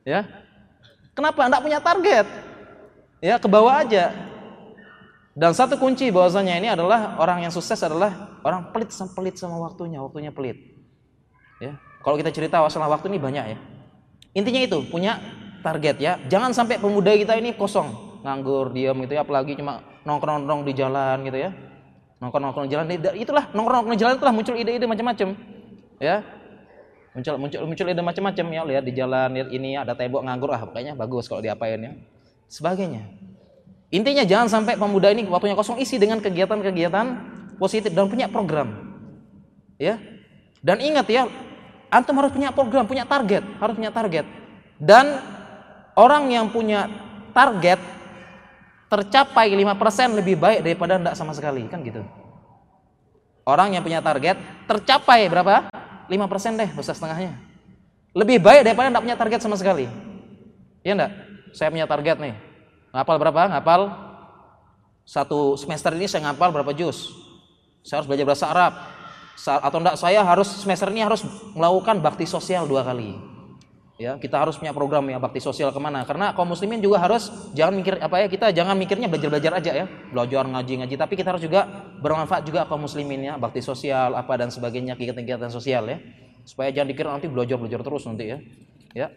Ya. Kenapa? Enggak punya target. Ya, ke bawah aja. Dan satu kunci bahwasanya ini adalah orang yang sukses adalah orang pelit sama pelit sama waktunya, waktunya pelit. Ya. Kalau kita cerita masalah waktu ini banyak ya. Intinya itu, punya target ya. Jangan sampai pemuda kita ini kosong, nganggur, diam gitu ya, apalagi cuma nongkrong-nongkrong di jalan gitu ya. Nongkrong-nongkrong di jalan, itulah nongkrong-nongkrong di jalan itulah muncul ide-ide macam-macam. Ya, muncul muncul muncul ide macam-macam ya. Lihat di jalan ini ada tembok nganggur ah pokoknya bagus kalau diapain ya. Sebagainya. Intinya jangan sampai pemuda ini waktunya kosong isi dengan kegiatan-kegiatan positif dan punya program. Ya. Dan ingat ya antum harus punya program punya target harus punya target. Dan orang yang punya target tercapai 5% lebih baik daripada tidak sama sekali kan gitu. Orang yang punya target tercapai berapa 5% deh dosa setengahnya. Lebih baik daripada tidak punya target sama sekali. Iya enggak? Saya punya target nih. Ngapal berapa? Ngapal satu semester ini saya ngapal berapa juz. Saya harus belajar bahasa Arab. Atau enggak saya harus semester ini harus melakukan bakti sosial dua kali ya kita harus punya program ya bakti sosial ke mana. Karena kaum muslimin juga harus jangan mikir apa ya kita jangan mikirnya belajar belajar aja ya. Belajar ngaji ngaji tapi kita harus juga bermanfaat juga kaum muslimin ya bakti sosial apa dan sebagainya kegiatan-kegiatan sosial ya. Supaya jangan dikira nanti belajar belajar terus nanti ya. Ya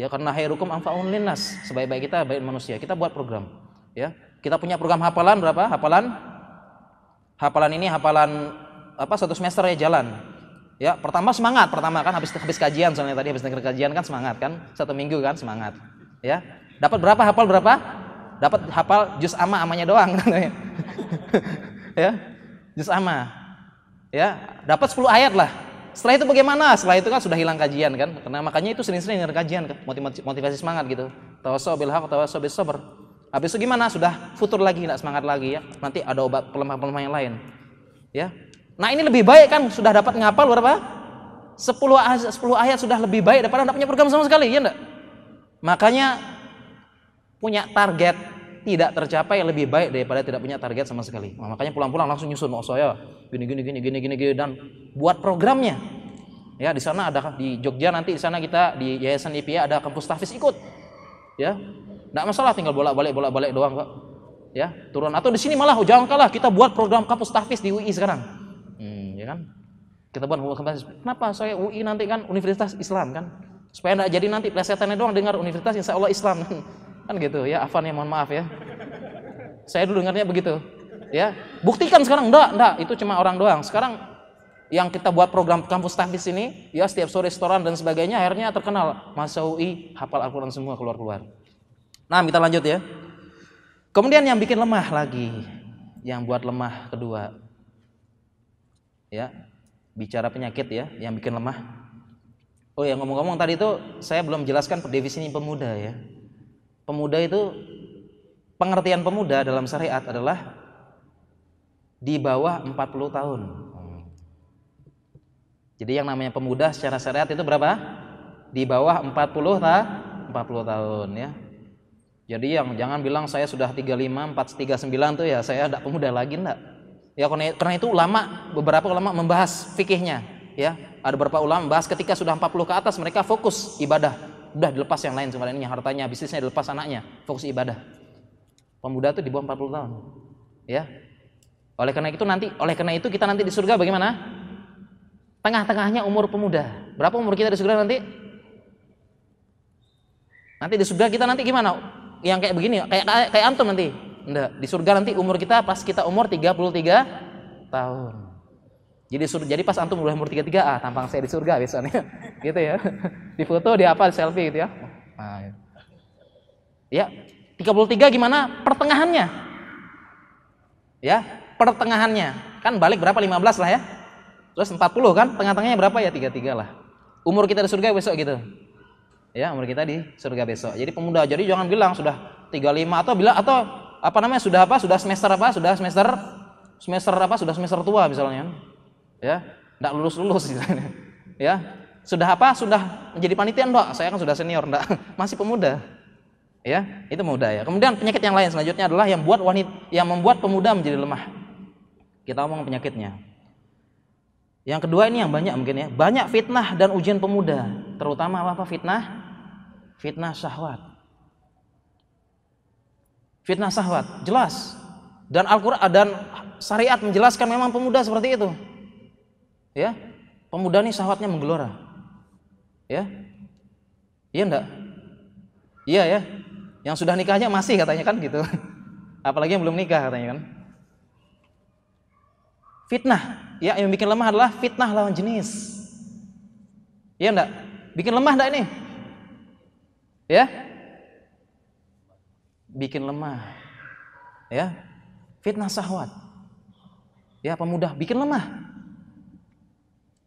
ya karena hayrukum anfa'un linnas sebaik-baik kita baik manusia. Kita buat program ya. Kita punya program hafalan berapa? Hafalan? Hafalan ini hafalan apa satu semester ya jalan Ya, pertama semangat, pertama kan habis habis kajian soalnya tadi habis dengar kajian kan semangat kan, satu minggu kan semangat. Ya, dapat berapa hafal berapa? Dapat hafal juz ama amanya doang *laughs* ya, juz ama. Ya, dapat 10 ayat lah. Setelah itu bagaimana? Setelah itu kan sudah hilang kajian kan, karena makanya itu sering-sering dengar kajian kan, motivasi, motivasi semangat gitu. Tawasau bil haq, tawasau bis sabr. Habis itu gimana? Sudah futur lagi, tidak semangat lagi ya. Nanti ada obat pelemah-pelemah yang lain. Ya, Nah ini lebih baik kan sudah dapat ngapal berapa? 10 ayat, 10 ayat sudah lebih baik daripada tidak punya program sama sekali, ya enggak? Makanya punya target tidak tercapai lebih baik daripada tidak punya target sama sekali. Nah, makanya pulang-pulang langsung nyusun oh, saya gini gini gini gini gini gini dan buat programnya. Ya di sana ada di Jogja nanti di sana kita di Yayasan IPA ada kampus tahfiz ikut. Ya. Enggak masalah tinggal bolak-balik bolak-balik doang kok. Ya, turun atau di sini malah oh, jangan kalah kita buat program kampus tahfiz di UI sekarang kan? Kita buat kampus. Kenapa saya UI nanti kan Universitas Islam kan? Supaya tidak jadi nanti plesetannya doang dengar Universitas Insya Allah Islam *laughs* kan gitu ya. Afan ya mohon maaf ya. Saya dulu dengarnya begitu. Ya, buktikan sekarang enggak, enggak, itu cuma orang doang. Sekarang yang kita buat program kampus tahfiz ini, ya setiap sore restoran dan sebagainya, akhirnya terkenal. Masa UI hafal Al-Quran semua keluar-keluar. Nah, kita lanjut ya. Kemudian yang bikin lemah lagi, yang buat lemah kedua, ya bicara penyakit ya, yang bikin lemah. Oh ya ngomong-ngomong tadi itu saya belum jelaskan definisi pemuda ya. Pemuda itu pengertian pemuda dalam syariat adalah di bawah 40 tahun. Jadi yang namanya pemuda secara syariat itu berapa? Di bawah 40 ta 40 tahun ya. Jadi yang jangan bilang saya sudah 35, 439 tuh ya saya tidak pemuda lagi enggak. Ya karena itu ulama beberapa ulama membahas fikihnya ya. Ada beberapa ulama membahas ketika sudah 40 ke atas mereka fokus ibadah. Udah dilepas yang lain sebenarnya hartanya, bisnisnya dilepas anaknya, fokus ibadah. Pemuda itu di bawah 40 tahun. Ya. Oleh karena itu nanti oleh karena itu kita nanti di surga bagaimana? Tengah-tengahnya umur pemuda. Berapa umur kita di surga nanti? Nanti di surga kita nanti gimana? Yang kayak begini, kayak kayak antum nanti. Enggak, di surga nanti umur kita pas kita umur 33 tahun. Jadi sur, jadi pas antum udah umur 33 ah tampang saya di surga biasanya. *laughs* gitu ya. Di foto di apa di selfie gitu ya. Nah, ya. 33 gimana? Pertengahannya. Ya, pertengahannya. Kan balik berapa? 15 lah ya. Terus 40 kan, tengah-tengahnya berapa ya? 33 lah. Umur kita di surga besok gitu. Ya, umur kita di surga besok. Jadi pemuda, jadi jangan bilang sudah 35 atau bila atau apa namanya sudah apa? Sudah semester apa? Sudah semester semester apa? Sudah semester tua misalnya. Ya, enggak lulus-lulus misalnya. Ya. Sudah apa? Sudah menjadi panitia enggak? Saya kan sudah senior enggak? *laughs* Masih pemuda. Ya, itu muda ya. Kemudian penyakit yang lain selanjutnya adalah yang buat wanita yang membuat pemuda menjadi lemah. Kita ngomong penyakitnya. Yang kedua ini yang banyak mungkin ya, banyak fitnah dan ujian pemuda, terutama apa, apa fitnah? Fitnah syahwat. Fitnah syahwat, jelas. Dan Al-Qur'an dan syariat menjelaskan memang pemuda seperti itu. Ya. Pemuda ini syahwatnya menggelora. Ya. Iya enggak? Iya ya. Yang sudah nikahnya masih katanya kan gitu. *laughs* Apalagi yang belum nikah katanya kan. Fitnah ya yang bikin lemah adalah fitnah lawan jenis. Iya enggak? Bikin lemah enggak ini? Ya? Bikin lemah. Ya. Fitnah sahwat. Ya, pemuda bikin lemah.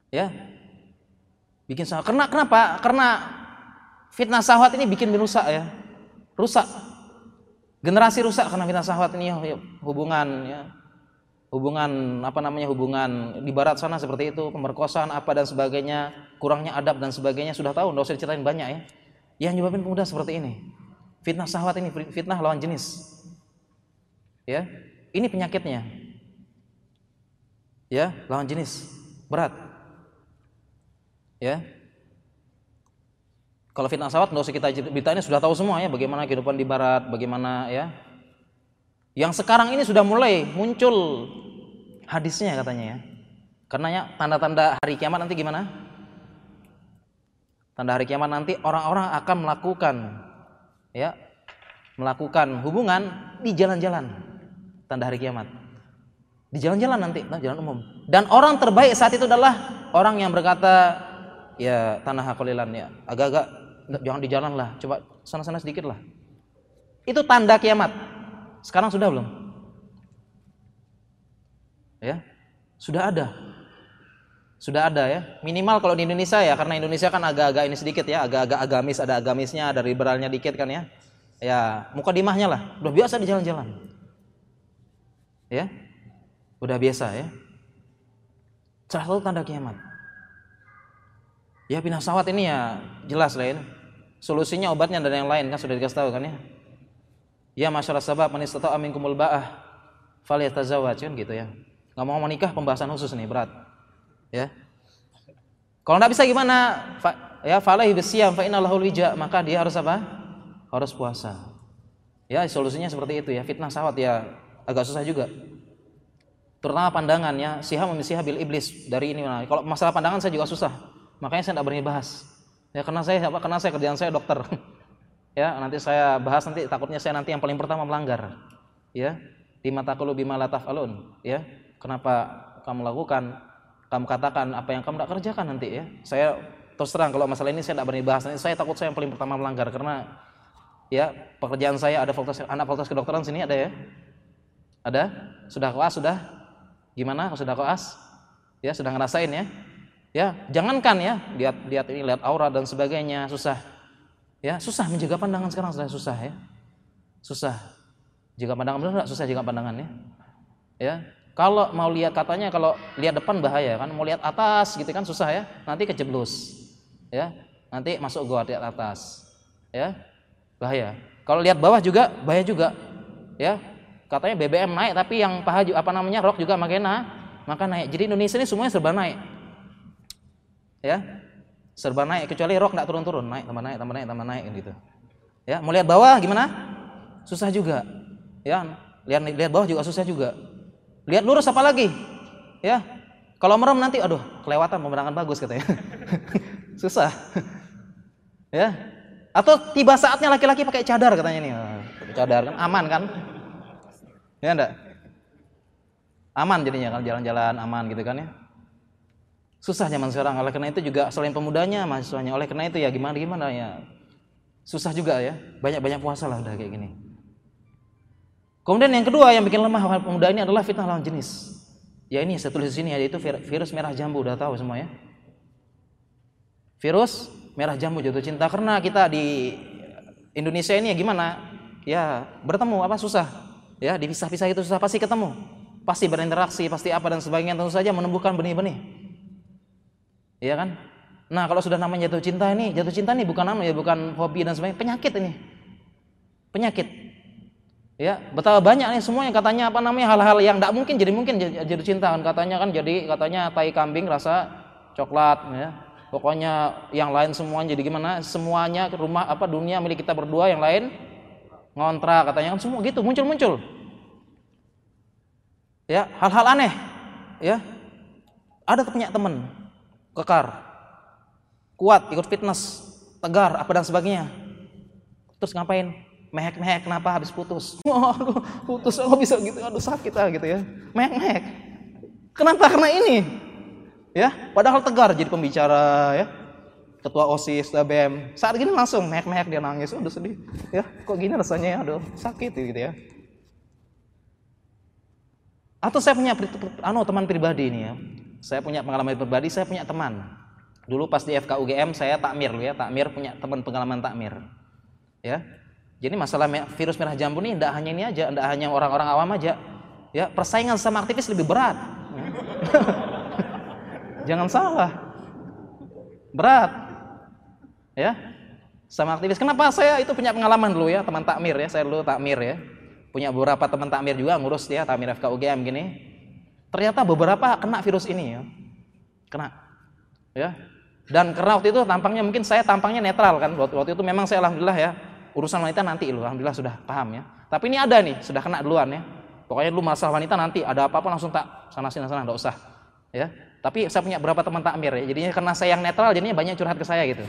Ya. Bikin sahwat. Karena kenapa? Karena fitnah sahwat ini bikin rusak ya. Rusak. Generasi rusak karena fitnah sahwat ini ya, hubungan ya hubungan apa namanya hubungan di barat sana seperti itu pemerkosaan apa dan sebagainya kurangnya adab dan sebagainya sudah tahu nggak usah diceritain banyak ya yang nyebabin pemuda seperti ini fitnah sahwat ini fitnah lawan jenis. Ya ini penyakitnya. Ya lawan jenis. Berat. Ya. Kalau fitnah sahwat nggak usah kita beritainnya sudah tahu semua ya bagaimana kehidupan di barat bagaimana ya. Yang sekarang ini sudah mulai muncul hadisnya katanya ya. Karena tanda-tanda hari kiamat nanti gimana? Tanda hari kiamat nanti orang-orang akan melakukan ya, melakukan hubungan di jalan-jalan. Tanda hari kiamat. Di jalan-jalan nanti, jalan umum. Dan orang terbaik saat itu adalah orang yang berkata ya tanah hakolilan ya, agak-agak jangan di jalan lah, coba sana-sana sedikit lah. Itu tanda kiamat. Sekarang sudah belum? Ya, sudah ada. Sudah ada ya. Minimal kalau di Indonesia ya, karena Indonesia kan agak-agak ini sedikit ya, agak-agak agamis, ada agamisnya, ada liberalnya dikit kan ya. Ya, muka dimahnya lah, udah biasa di jalan-jalan. Ya, udah biasa ya. Salah satu tanda kiamat. Ya pindah sawat ini ya jelas lah ini. Solusinya obatnya dan yang lain kan sudah dikasih tahu kan ya. Ya masyarakat sabab man istata'a minkumul ba'ah falyatazawwaj kan gitu ya. Enggak mau menikah pembahasan khusus nih berat. Ya. Kalau enggak bisa gimana? Fa, ya falaihi bisyam fa innalahu wija, maka dia harus apa? Harus puasa. Ya, solusinya seperti itu ya. Fitnah sawat ya agak susah juga. Terutama pandangan ya, siha memisiha bil iblis dari ini. Nah, kalau masalah pandangan saya juga susah. Makanya saya tidak berani bahas. Ya karena saya apa? Karena saya kerjaan saya dokter. *laughs* ya nanti saya bahas nanti takutnya saya nanti yang paling pertama melanggar ya di mata bima lataf alun ya kenapa kamu lakukan kamu katakan apa yang kamu tidak kerjakan nanti ya. Saya terus terang kalau masalah ini saya tidak berani bahas. Saya takut saya yang paling pertama melanggar karena ya pekerjaan saya ada fakultas anak fakultas kedokteran sini ada ya. Ada? Sudah koas sudah? Gimana? Sudah koas? Ya sudah ngerasain ya? Ya jangankan ya lihat lihat ini lihat aura dan sebagainya susah. Ya susah menjaga pandangan sekarang sudah susah ya. Susah. Jika pandangan benar susah jika pandangan ya. Ya kalau mau lihat katanya kalau lihat depan bahaya kan, mau lihat atas gitu kan susah ya, nanti kejeblos. Ya. Nanti masuk gua di atas. Ya. Bahaya. Kalau lihat bawah juga bahaya juga. Ya. Katanya BBM naik tapi yang paha apa namanya rok juga makin maka naik. Jadi Indonesia ini semuanya serba naik. Ya. Serba naik kecuali rok enggak turun-turun, naik tambah naik tambah naik tambah naik gitu. Ya, mau lihat bawah gimana? Susah juga. Ya, lihat lihat bawah juga susah juga Lihat lurus apa lagi? Ya. Kalau merem nanti aduh, kelewatan pemandangan bagus katanya. *laughs* Susah. ya. Atau tiba saatnya laki-laki pakai cadar katanya nih. Cadar kan aman kan? Ya enggak? Aman jadinya kan jalan-jalan aman gitu kan ya. Susah zaman sekarang. Oleh karena itu juga selain pemudanya mahasiswanya. Oleh karena itu ya gimana gimana ya. Susah juga ya. Banyak-banyak puasa lah udah kayak gini. Kemudian yang kedua yang bikin lemah pemuda ini adalah fitnah lawan jenis. Ya ini saya tulis di sini yaitu virus merah jambu udah tahu semua ya. Virus merah jambu jatuh cinta karena kita di Indonesia ini ya gimana? Ya bertemu apa susah? Ya dipisah-pisah itu susah pasti ketemu. Pasti berinteraksi, pasti apa dan sebagainya tentu saja menumbuhkan benih-benih. Iya kan? Nah, kalau sudah namanya jatuh cinta ini, jatuh cinta ini bukan nama ya, bukan hobi dan sebagainya, penyakit ini. Penyakit. Ya, betapa banyak nih semua yang katanya apa namanya hal-hal yang tidak mungkin jadi mungkin jadi cinta kan katanya kan jadi katanya tai kambing rasa coklat ya. Pokoknya yang lain semuanya jadi gimana? Semuanya rumah apa dunia milik kita berdua yang lain ngontrak katanya kan semua gitu muncul-muncul. Ya, hal-hal aneh. Ya. Ada punya teman kekar. Kuat, ikut fitness, tegar apa dan sebagainya. Terus ngapain? Mehek-mehek kenapa habis putus? *laughs* Waduh putus kok bisa gitu aduh sakit ah gitu ya. Mehek-mehek. Kenapa? Karena ini. Ya padahal tegar jadi pembicara ya. Ketua osis BM saat gini langsung mehek-mehek dia nangis. Aduh sedih. Ya kok gini rasanya ya? Aduh sakit gitu ya. Atau saya punya anu teman pribadi ini ya. Saya punya pengalaman pribadi saya punya teman. Dulu pas di FKUGM saya takmir ya. Takmir punya teman pengalaman takmir. Ya jadi masalah virus merah jambu ini tidak hanya ini aja, tidak hanya orang-orang awam aja. Ya, persaingan sama aktivis lebih berat. *laughs* Jangan salah. Berat. Ya. Sama aktivis. Kenapa saya itu punya pengalaman dulu ya, teman takmir ya. Saya dulu takmir ya. Punya beberapa teman takmir juga ngurus ya takmir FKUGM gini. Ternyata beberapa kena virus ini ya. Kena. Ya. Dan karena waktu itu tampangnya mungkin saya tampangnya netral kan. Waktu itu memang saya alhamdulillah ya urusan wanita nanti lu alhamdulillah sudah paham ya. Tapi ini ada nih sudah kena duluan ya. Pokoknya lu masalah wanita nanti ada apa-apa langsung tak sana sini sana enggak usah ya. Tapi saya punya berapa teman takmir ya jadinya karena saya yang netral jadinya banyak curhat ke saya gitu.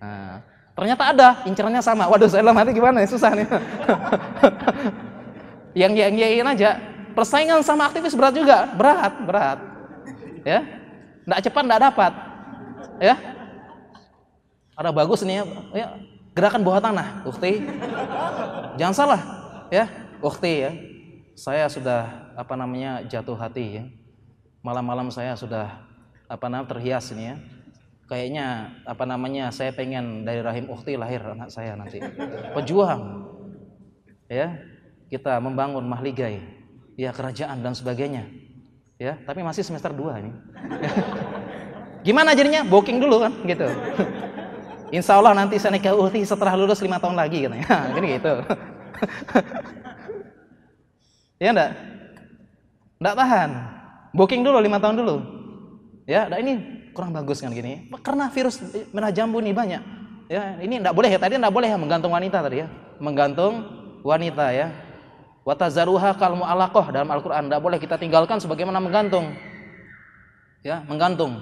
Nah, ternyata ada incerannya sama. Waduh saya nanti gimana ya? Susah nih. *laughs* Yang yang yain aja persaingan sama aktivis berat juga. Berat berat ya. Enggak cepat enggak dapat ya. Ada bagus nih ya, ya Gerakan bawah tanah, ukti. Jangan salah, ya, ukti ya. Saya sudah apa namanya jatuh hati ya. Malam-malam saya sudah apa namanya terhias ini ya. Kayaknya apa namanya saya pengen dari rahim ukti lahir anak saya nanti. Pejuang, ya. Kita membangun mahligai, ya kerajaan dan sebagainya. Ya, tapi masih semester 2 ini. *laughs* Gimana jadinya? Booking dulu kan gitu. Insya Allah nanti saya nikah ulti setelah lulus lima tahun lagi katanya. *laughs* Gini gitu. *laughs* ya enggak? Enggak tahan. Booking dulu lima tahun dulu. Ya, nah ini kurang bagus kan gini. Karena virus merah jambu ini banyak. Ya, ini enggak boleh ya. Tadi enggak boleh ya menggantung wanita tadi ya. Menggantung wanita ya. Watazaruha kalmu alakoh dalam Al-Quran. Enggak boleh kita tinggalkan sebagaimana menggantung. Ya, menggantung.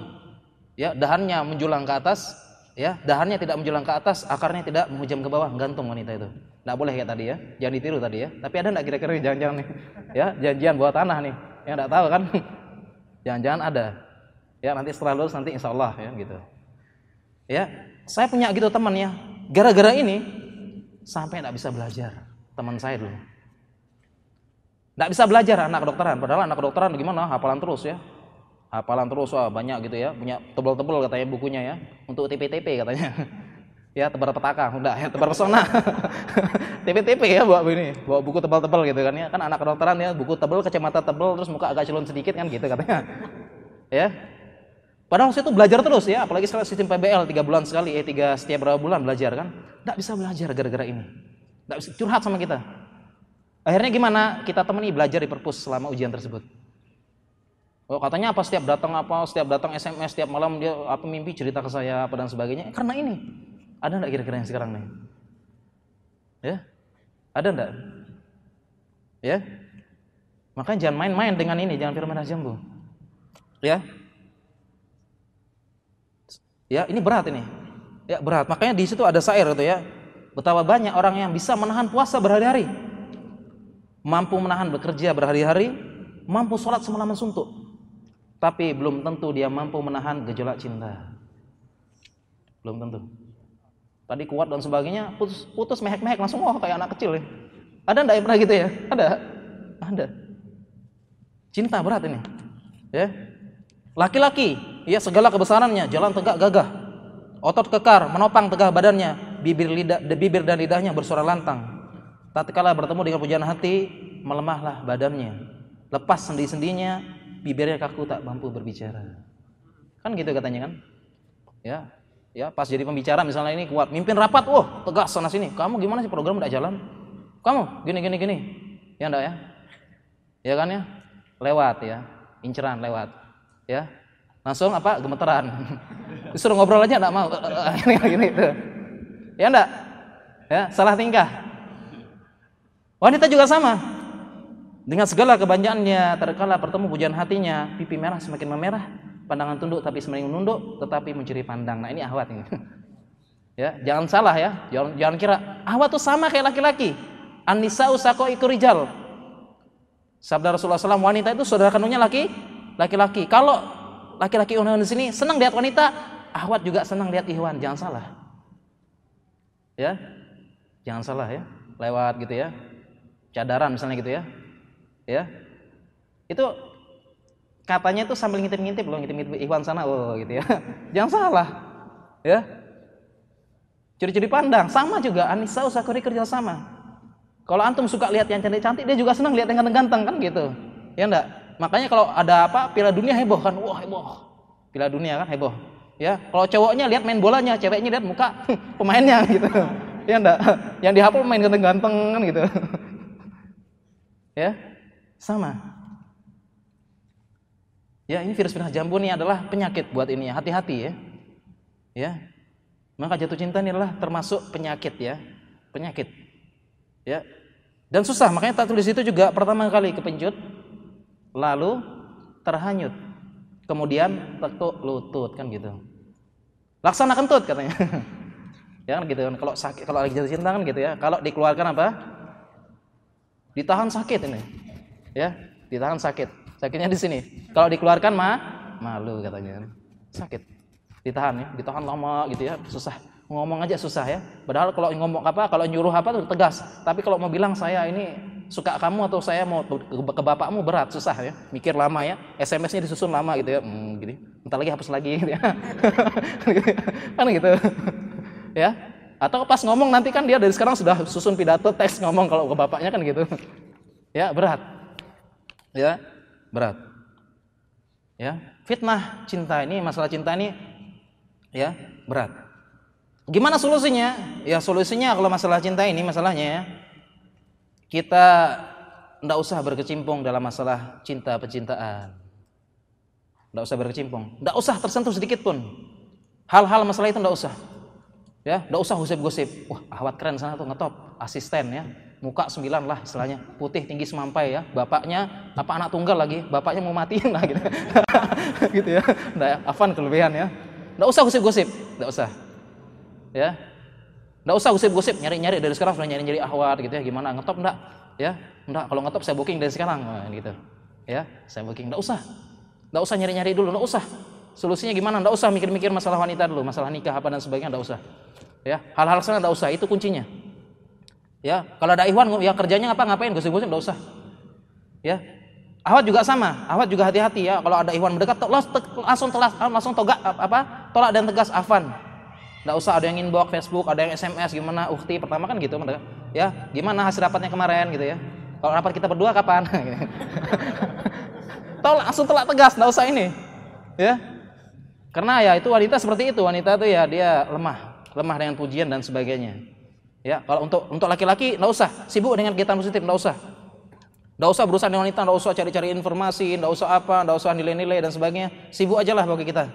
Ya, dahannya menjulang ke atas, ya dahannya tidak menjulang ke atas akarnya tidak menghujam ke bawah gantung wanita itu tidak boleh kayak tadi ya jangan ditiru tadi ya tapi ada tidak kira-kira jangan-jangan nih ya janjian buat tanah nih yang tidak tahu kan *laughs* jangan-jangan ada Ya, nanti setelah lulus nanti insya Allah ya gitu. Ya, saya punya gitu teman ya. Gara-gara ini sampai tidak bisa belajar teman saya dulu. Tidak bisa belajar anak kedokteran, padahal anak kedokteran gimana? Hafalan terus ya. Hafalan terus wah banyak gitu ya, punya tebal-tebal katanya bukunya ya, untuk TP-TP katanya. *laughs* ya tebar petaka, udah ya tebar pesona. *laughs* TP-TP ya bawa ini, bawa buku tebal-tebal gitu kan ya. Kan anak kedokteran ya, buku tebal, kacamata tebal, terus muka agak celon sedikit kan gitu katanya. *laughs* ya, Padahal waktu itu belajar terus ya, apalagi sekarang sistem PBL tiga bulan sekali, eh tiga setiap berapa bulan belajar kan, tidak bisa belajar gara-gara ini, tidak bisa curhat sama kita. Akhirnya gimana? Kita temani belajar di perpus selama ujian tersebut. Oh katanya apa setiap datang apa, setiap datang SMS, setiap malam dia apa mimpi cerita ke saya apa dan sebagainya. Karena ini ada enggak kira-kira yang sekarang nih? Ya, ada enggak? Ya, makanya jangan main-main dengan ini, jangan firman jambu. Ya, Ya, ini berat ini. Ya, berat. Makanya di situ ada syair itu ya. Betapa banyak orang yang bisa menahan puasa berhari-hari. Mampu menahan bekerja berhari-hari, mampu sholat semalaman suntuk. Tapi belum tentu dia mampu menahan gejolak cinta. Belum tentu. Tadi kuat dan sebagainya, putus, putus mehek-mehek langsung oh kayak anak kecil ya. Ada enggak yang pernah gitu ya? Ada. Ada. Cinta berat ini. Ya. Laki-laki ya segala kebesarannya, jalan tegak gagah. Otot kekar, menopang tegak badannya, bibir lidah bibir dan lidahnya bersuara lantang. Tatkala bertemu dengan pujian hati, melemahlah badannya. Lepas sendi-sendinya, bibirnya kaku tak mampu berbicara. Kan gitu katanya kan? Ya. Ya, pas jadi pembicara misalnya ini kuat, mimpin rapat, wah, tegas sana sini. Kamu gimana sih program udah jalan? Kamu gini gini gini. Ya enggak ya? Ya kan ya? Lewat ya. Inceran lewat. Ya, langsung apa gemeteran *laughs* disuruh ngobrol aja enggak mau *laughs* gini gini tuh ya enggak ya salah tingkah wanita juga sama dengan segala kebanyakannya terkala bertemu pujian hatinya pipi merah semakin memerah pandangan tunduk tapi semakin menunduk tetapi mencuri pandang nah ini ahwat ini *laughs* ya jangan salah ya jangan, jangan kira ahwat tuh sama kayak laki-laki anisa usako ikurijal sabda Rasulullah SAW wanita itu saudara kandungnya laki laki-laki kalau laki-laki Ikhwan di sini senang lihat wanita, ahwat juga senang lihat Ikhwan, jangan salah. Ya. Jangan salah ya. Lewat gitu ya. Cadaran misalnya gitu ya. Ya. Itu katanya itu sambil ngintip-ngintip loh, ngintip-ngintip Ikhwan sana oh gitu ya. *laughs* jangan salah. Ya. Curi-curi pandang sama juga Anissa Usakuri kerja sama. Kalau antum suka lihat yang cantik-cantik, dia juga senang lihat yang ganteng-ganteng kan gitu. Ya enggak? Makanya kalau ada apa Piala Dunia heboh kan, wah heboh. Piala Dunia kan heboh. Ya, kalau cowoknya lihat main bolanya, ceweknya lihat muka *laughs* pemainnya *laughs* gitu. Ya enggak? Yang dihapal main ganteng-ganteng kan gitu. ya, sama. Ya, ini virus pindah jambu ini adalah penyakit buat ini ya. Hati-hati ya. Ya. Maka jatuh cinta ini adalah termasuk penyakit ya. Penyakit. Ya. Dan susah, makanya tak tulis itu juga pertama kali kepencut lalu terhanyut kemudian tekuk lutut kan gitu laksana kentut katanya *laughs* ya kan gitu kan kalau sakit kalau lagi jatuh cinta kan gitu ya kalau dikeluarkan apa ditahan sakit ini ya ditahan sakit. Sakitnya di sini. Kalau dikeluarkan mah malu katanya. Sakit. Ditahan ya ditahan lama gitu ya. Susah. Ngomong aja susah ya. Padahal kalau ngomong apa kalau nyuruh apa tuh tegas. Tapi kalau mau bilang saya ini suka kamu atau saya mau ke bapakmu berat susah ya. Mikir lama ya. SMS-nya disusun lama gitu ya. Hmm, gini. Entar lagi hapus lagi gitu ya. *laughs* Kan gitu. Ya. Atau pas ngomong nanti kan dia dari sekarang sudah susun pidato teks ngomong kalau ke bapaknya kan gitu. Ya berat ya berat ya fitnah cinta ini masalah cinta ini ya berat gimana solusinya ya solusinya kalau masalah cinta ini masalahnya ya kita tidak usah berkecimpung dalam masalah cinta percintaan. Tidak usah berkecimpung. Tidak usah tersentuh sedikit pun. Hal-hal masalah itu tidak usah. Ya, tidak usah gosip-gosip. Wah, ahwat keren sana tuh ngetop, asisten ya. Muka sembilan lah istilahnya, putih tinggi semampai ya. Bapaknya apa anak tunggal lagi, bapaknya mau matiin lah gitu. *laughs* gitu ya. Ya, afan kelebihan ya. Tidak usah gosip-gosip, tidak usah. Ya, Nggak usah gosip-gosip, nyari-nyari dari sekarang sudah nyari-nyari ahwat gitu ya. Gimana ngetop enggak? Ya, enggak. Kalau ngetop saya booking dari sekarang nah, gitu. Ya, saya booking. Enggak usah. Enggak usah nyari-nyari dulu, enggak usah. Solusinya gimana? Enggak usah mikir-mikir masalah wanita dulu, masalah nikah apa dan sebagainya enggak usah. Ya, hal-hal sana enggak usah, itu kuncinya. Ya, kalau ada ikhwan ya kerjanya apa ngapain gosip-gosip enggak usah. Ya. Ahwat juga sama, ahwat juga hati-hati ya. Kalau ada ikhwan mendekat langsung telas, langsung togak apa? Tolak dan tegas afan. Enggak usah ada yang inbox Facebook, ada yang SMS gimana ukti pertama kan gitu ya. Gimana hasil rapatnya kemarin gitu ya. Kalau rapat kita berdua kapan? *laughs* Tolak langsung tolak tegas, enggak usah ini. Ya, karena ya itu wanita seperti itu, wanita itu ya dia lemah, lemah dengan pujian dan sebagainya. Ya, kalau untuk untuk laki-laki enggak usah sibuk dengan kegiatan positif, enggak usah. Enggak usah berusaha dengan wanita, enggak usah cari-cari informasi, enggak usah apa, enggak usah nilai-nilai dan sebagainya. Sibuk aja lah bagi kita.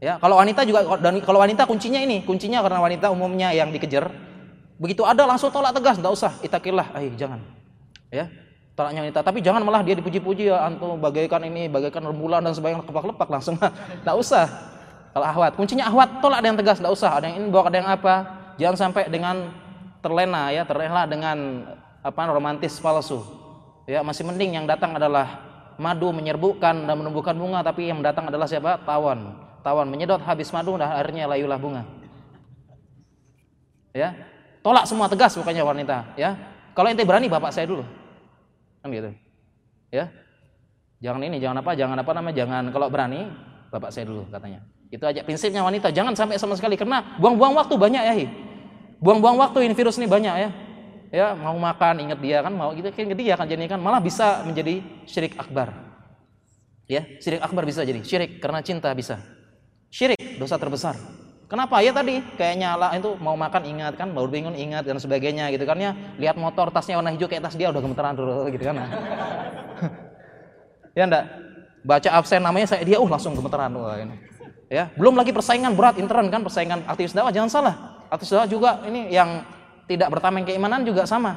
Ya, kalau wanita juga dan kalau wanita kuncinya ini, kuncinya karena wanita umumnya yang dikejar. Begitu ada langsung tolak tegas, enggak usah, itakillah, ay jangan. Ya, tolaknya wanita tapi jangan malah dia dipuji-puji ya antum bagaikan ini bagaikan rembulan dan sebagainya lepak-lepak langsung *laughs* nggak usah kalau ahwat kuncinya ahwat tolak ada yang tegas nggak usah ada yang inbox ada yang apa jangan sampai dengan terlena ya terlena dengan apa romantis palsu. Ya masih mending yang datang adalah madu menyerbukan dan menumbuhkan bunga tapi yang datang adalah siapa? Tawon tawon menyedot habis madu dan akhirnya layulah bunga. Ya tolak semua tegas bukannya wanita ya. Kalau ente berani bapak saya dulu. Kan gitu. Ya. Jangan ini jangan apa jangan apa namanya jangan kalau berani bapak saya dulu katanya. Itu aja prinsipnya wanita. Jangan sampai sama sekali karena buang-buang waktu banyak ya buang-buang waktu ini virus ini banyak ya ya mau makan ingat dia kan mau gitu kan dia akan jadi kan malah bisa menjadi syirik akbar ya syirik akbar bisa jadi syirik karena cinta bisa syirik dosa terbesar Kenapa? Ya tadi kayak nyala itu mau makan ingat kan, baru bingung ingat dan sebagainya gitu kan ya. Lihat motor tasnya warna hijau kayak tas dia udah gemeteran dulu gitu kan. ya *laughs* enggak? Baca absen namanya saya dia uh langsung gemeteran. Ya, belum lagi persaingan berat intern kan, persaingan aktivis dakwah jangan salah. Aktivis dakwah juga ini yang tidak bertameng keimanan juga sama.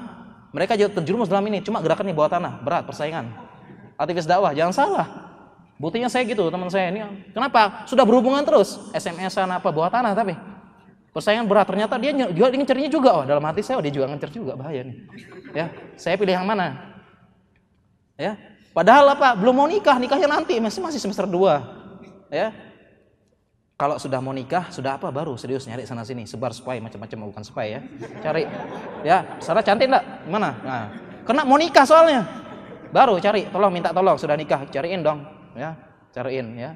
Mereka juga terjerumus dalam ini, cuma gerakan di bawah tanah, berat persaingan. Aktivis dakwah jangan salah. Buktinya saya gitu, teman saya ini. Kenapa? Sudah berhubungan terus, SMS-an apa bawah tanah tapi persaingan berat. Ternyata dia juga ngecernya juga. Oh, dalam hati saya oh, dia juga ngecer juga bahaya nih. Ya, saya pilih yang mana? Ya. Padahal apa? Belum mau nikah, nikahnya nanti, masih masih semester 2. Ya. Kalau sudah mau nikah, sudah apa baru serius nyari sana sini, sebar spy macam-macam bukan spy ya. Cari. Ya, Sarah cantik enggak? Gimana? Nah, kena mau nikah soalnya. Baru cari, tolong minta tolong. Sudah nikah, cariin dong. Ya cariin ya.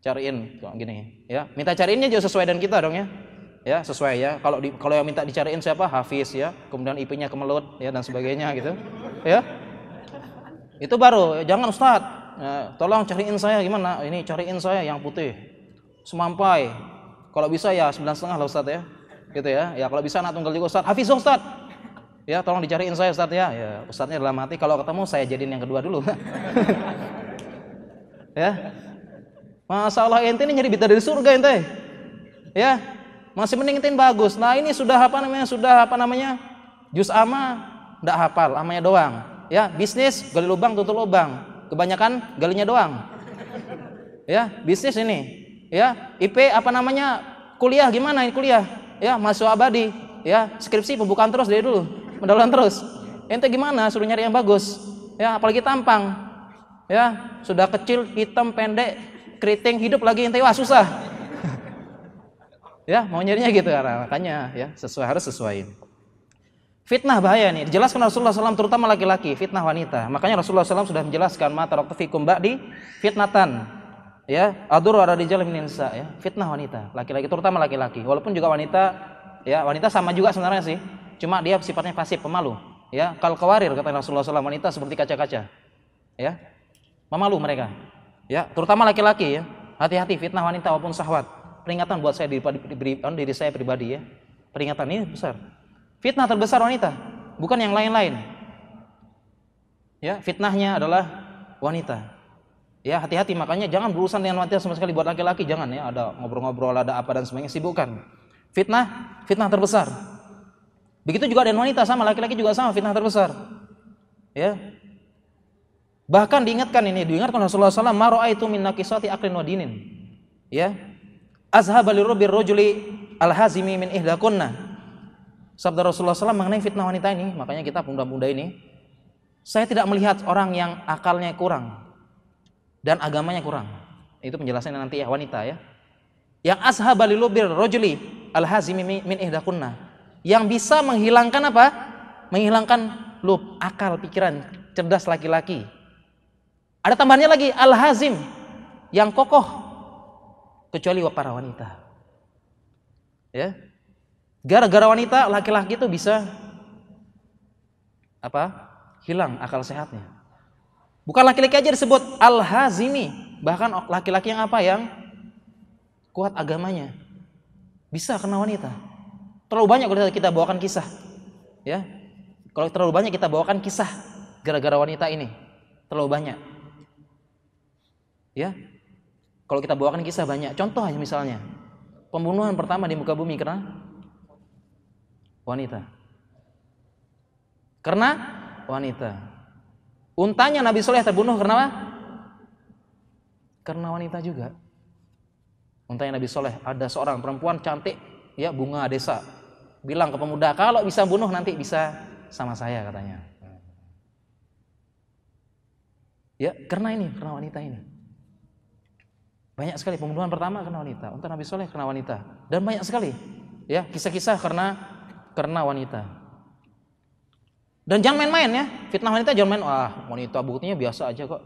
Cariin. Kok gini. Ya minta cariinnya juga sesuai dengan kita dong ya. Ya sesuai ya. Kalau di, kalau yang minta dicariin siapa? Hafiz ya. Kemudian IP-nya kemelut ya dan sebagainya gitu. Ya. Itu baru. Jangan Ustadz ya, tolong cariin saya. Gimana? Ini cariin saya yang putih semampai kalau bisa ya sembilan setengah lah Ustadz ya gitu ya ya kalau bisa anak tunggal juga Ustadz Hafiz Ustadz ya tolong dicariin saya Ustadz ya ya Ustadznya dalam hati kalau ketemu saya jadiin yang kedua dulu *laughs* Ya. Masalah ente ini nyari bita dari surga ente. Ya. Masih mending ente bagus. Nah, ini sudah apa namanya? Sudah apa namanya? Jus ama ndak hafal, amanya doang. Ya, bisnis gali lubang tutup lubang. Kebanyakan galinya doang. Ya, bisnis ini. Ya, IP apa namanya? Kuliah gimana ini kuliah? Ya, masuk abadi. Ya, skripsi pembukaan terus dari dulu. Pendalaman terus. Ente gimana? Suruh nyari yang bagus. Ya, apalagi tampang ya sudah kecil hitam pendek keriting hidup lagi ente wah susah ya mau nyarinya gitu karena makanya ya sesuai harus sesuai fitnah bahaya nih dijelaskan Rasulullah SAW terutama laki-laki fitnah wanita makanya Rasulullah SAW sudah menjelaskan mata waktu fikum di fitnatan ya adur ada di jalan nisa ya fitnah wanita laki-laki terutama laki-laki walaupun juga wanita ya wanita sama juga sebenarnya sih cuma dia sifatnya pasif pemalu ya kalau kawarir kata Rasulullah SAW wanita seperti kaca-kaca ya Memalu mereka. Ya, terutama laki-laki ya. Hati-hati fitnah wanita maupun syahwat. Peringatan buat saya diri, diri, diri saya pribadi ya. Peringatan ini besar. Fitnah terbesar wanita, bukan yang lain-lain. Ya, fitnahnya adalah wanita. Ya, hati-hati makanya jangan berurusan dengan wanita sama sekali buat laki-laki, jangan ya. Ada ngobrol-ngobrol, ada apa dan sebagainya, sibukkan. Fitnah, fitnah terbesar. Begitu juga dengan wanita sama, laki-laki juga sama, fitnah terbesar. Ya, Bahkan diingatkan ini, diingatkan Rasulullah SAW, "Ma itu min naqisati aqlin wa dinin." Ya. Azhaba lirubir rajuli al-hazimi min ihdakunna. Sabda Rasulullah SAW mengenai fitnah wanita ini, makanya kita pemuda-pemuda ini, saya tidak melihat orang yang akalnya kurang dan agamanya kurang. Itu penjelasannya nanti ya wanita ya. Yang ashaba lilubir rojuli al-hazimi min ihdakunna. Yang bisa menghilangkan apa? Menghilangkan lub, akal, pikiran, cerdas laki-laki. Ada tambahannya lagi al-hazim yang kokoh kecuali para wanita. Ya. Gara-gara wanita laki-laki itu bisa apa? Hilang akal sehatnya. Bukan laki-laki aja disebut al-hazimi, bahkan laki-laki yang apa yang kuat agamanya. Bisa kena wanita. Terlalu banyak kalau kita bawakan kisah. Ya. Kalau terlalu banyak kita bawakan kisah gara-gara wanita ini. Terlalu banyak. Ya. Kalau kita bawakan kisah banyak, contoh aja misalnya. Pembunuhan pertama di muka bumi karena wanita. Karena wanita. Untanya Nabi Soleh terbunuh karena apa? Karena wanita juga. Untanya Nabi Soleh ada seorang perempuan cantik, ya bunga desa. Bilang ke pemuda, kalau bisa bunuh nanti bisa sama saya katanya. Ya, karena ini, karena wanita ini. Banyak sekali pembunuhan pertama karena wanita, untuk Nabi Soleh karena wanita, dan banyak sekali ya kisah-kisah karena karena wanita. Dan jangan main-main ya, fitnah wanita jangan main. Wah, wanita buktinya biasa aja kok.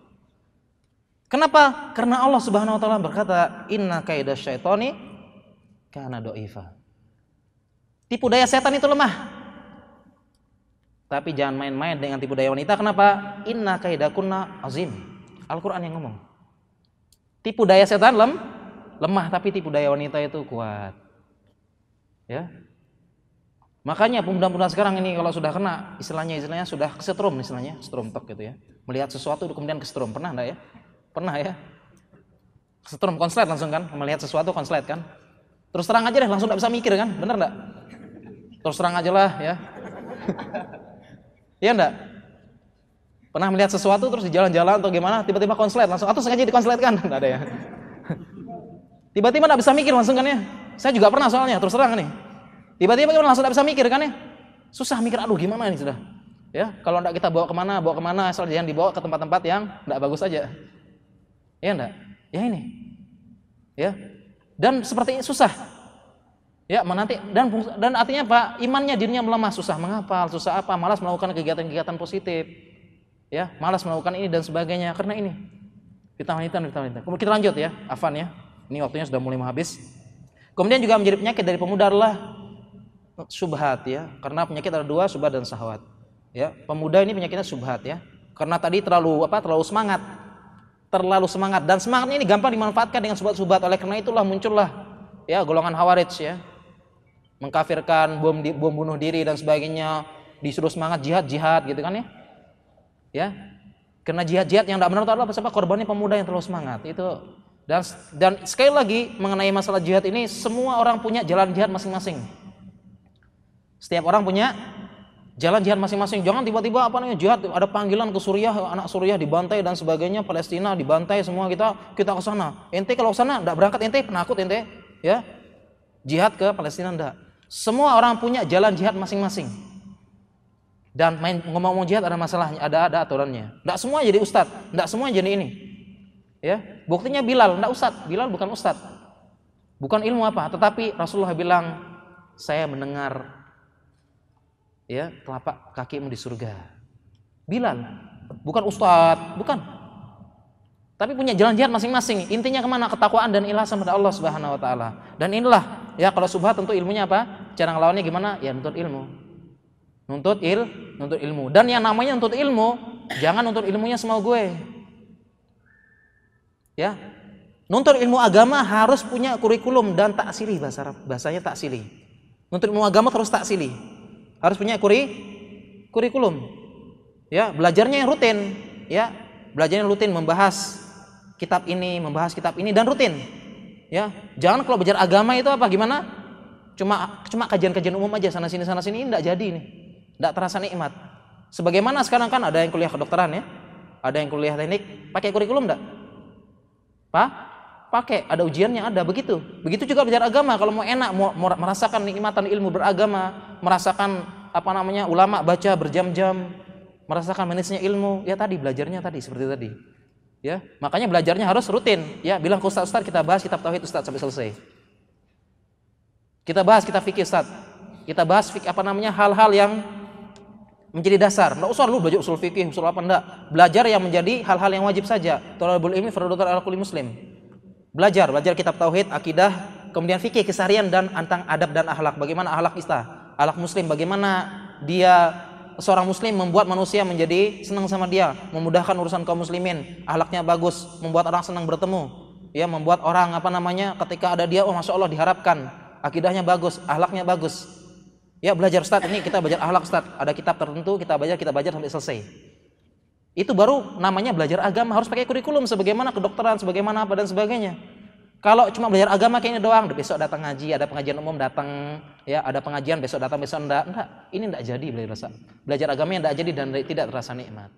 Kenapa? Karena Allah Subhanahu wa taala berkata, "Inna kaida syaitani kana doifa." Tipu daya setan itu lemah. Tapi jangan main-main dengan tipu daya wanita. Kenapa? Inna kaidakunna azim. Al-Qur'an yang ngomong. Tipu daya setan lem, lemah tapi tipu daya wanita itu kuat. Ya. Makanya pemuda-pemuda sekarang ini kalau sudah kena istilahnya istilahnya sudah kesetrum istilahnya, setrum tok gitu ya. Melihat sesuatu kemudian kesetrum. Pernah enggak ya? Pernah ya? Kesetrum konslet langsung kan, melihat sesuatu konslet kan. Terus terang aja deh, langsung enggak bisa mikir kan? Bener enggak? Terus terang aja lah ya. Iya enggak? Pernah melihat sesuatu terus di jalan-jalan atau gimana, tiba-tiba konslet langsung atau sengaja dikonsletkan, *laughs* enggak ada ya. Tiba-tiba enggak bisa mikir langsung kan ya. Saya juga pernah soalnya, terus terang nih. Tiba-tiba kita langsung enggak bisa mikir kan ya. Susah mikir, aduh gimana ini sudah. Ya, kalau enggak kita bawa ke mana, bawa ke mana, asal jangan dibawa ke tempat-tempat yang enggak bagus aja. Ya enggak? Ya ini. Ya. Dan seperti ini susah. Ya, menanti dan dan artinya apa? Imannya dirinya melemah, susah menghafal, susah apa, malas melakukan kegiatan-kegiatan positif ya malas melakukan ini dan sebagainya karena ini fitnah wanita fitnah wanita kemudian kita lanjut ya Afan ya ini waktunya sudah mulai habis kemudian juga menjadi penyakit dari pemuda adalah subhat ya. Karena penyakit ada dua subhat dan sahwat ya. Pemuda ini penyakitnya subhat ya. Karena tadi terlalu apa terlalu semangat. Terlalu semangat. Dan semangatnya ini gampang dimanfaatkan dengan subhat-subhat. Oleh karena itulah muncullah ya golongan hawarij ya. Mengkafirkan bom di, bom bunuh diri dan sebagainya. Disuruh semangat jihad jihad gitu kan ya. Ya. Karena jihad-jihad yang tidak benar itu adalah apa korbannya pemuda yang terlalu semangat. Itu. Dan dan sekali lagi mengenai masalah jihad ini semua orang punya jalan jihad masing-masing setiap orang punya jalan jihad masing-masing. Jangan tiba-tiba apa namanya jihad ada panggilan ke Suriah anak Suriah dibantai dan sebagainya Palestina dibantai semua kita kita ke sana. Ente kalau ke sana tidak berangkat ente penakut ente ya. Jihad ke Palestina enggak semua orang punya jalan jihad masing-masing. Dan main ngomong-ngomong jihad ada masalahnya, ada ada aturannya. Tidak semua jadi ustad, tidak semua jadi ini. Ya, buktinya Bilal, tidak ustad, Bilal bukan ustad, bukan ilmu apa, tetapi Rasulullah bilang saya mendengar ya telapak kakimu di surga. Bilal, bukan ustad, bukan. Tapi punya jalan jihad masing-masing. Intinya ke mana? Ketakwaan dan ilah sama Allah Subhanahu Wa Taala. Dan inilah ya kalau subhat tentu ilmunya apa? Cara ngelawannya gimana? Ya nuntut ilmu nuntut il nuntut ilmu dan yang namanya nuntut ilmu jangan nuntut ilmunya semau gue ya nuntut ilmu agama harus punya kurikulum dan taksili bahasa bahasanya taksili nuntut ilmu agama terus taksili harus punya kuri kurikulum ya belajarnya yang rutin ya belajarnya rutin membahas kitab ini membahas kitab ini dan rutin ya jangan kalau belajar agama itu apa gimana cuma cuma kajian-kajian umum aja sana sini sana sini enggak jadi nih tidak terasa nikmat. Sebagaimana sekarang kan ada yang kuliah kedokteran ya, ada yang kuliah teknik, pakai kurikulum enggak? Pak? Pakai, ada ujiannya, ada begitu. Begitu juga belajar agama, kalau mau enak, mau, merasakan nikmatan ilmu beragama, merasakan apa namanya ulama baca berjam-jam, merasakan manisnya ilmu, ya tadi belajarnya tadi seperti tadi. Ya, makanya belajarnya harus rutin. Ya, bilang ke Ustaz, Ustaz kita bahas kitab tauhid Ustaz sampai selesai. Kita bahas kita fikih Ustaz. Kita bahas fikih apa namanya hal-hal yang menjadi dasar. Enggak usah lu belajar usul fikih, usul apa enggak. Belajar yang menjadi hal-hal yang wajib saja. Thalabul ilmi fardhu ala kulli muslim. Belajar, belajar kitab tauhid, akidah, kemudian fikih keseharian dan tentang adab dan akhlak. Bagaimana akhlak kita? Akhlak muslim bagaimana dia seorang muslim membuat manusia menjadi senang sama dia, memudahkan urusan kaum muslimin, ahlaknya bagus, membuat orang senang bertemu, ya membuat orang apa namanya ketika ada dia, oh masya Allah diharapkan, akidahnya bagus, ahlaknya bagus. Ya belajar Ustaz ini kita belajar ahlak Ustaz, ada kitab tertentu kita belajar kita belajar sampai selesai. Itu baru namanya belajar agama harus pakai kurikulum sebagaimana kedokteran, sebagaimana apa dan sebagainya. Kalau cuma belajar agama kayak ini doang, besok datang ngaji, ada pengajian umum datang, ya ada pengajian besok datang besok enggak, enggak. Ini enggak jadi belajar Belajar agama yang enggak jadi dan tidak terasa nikmat.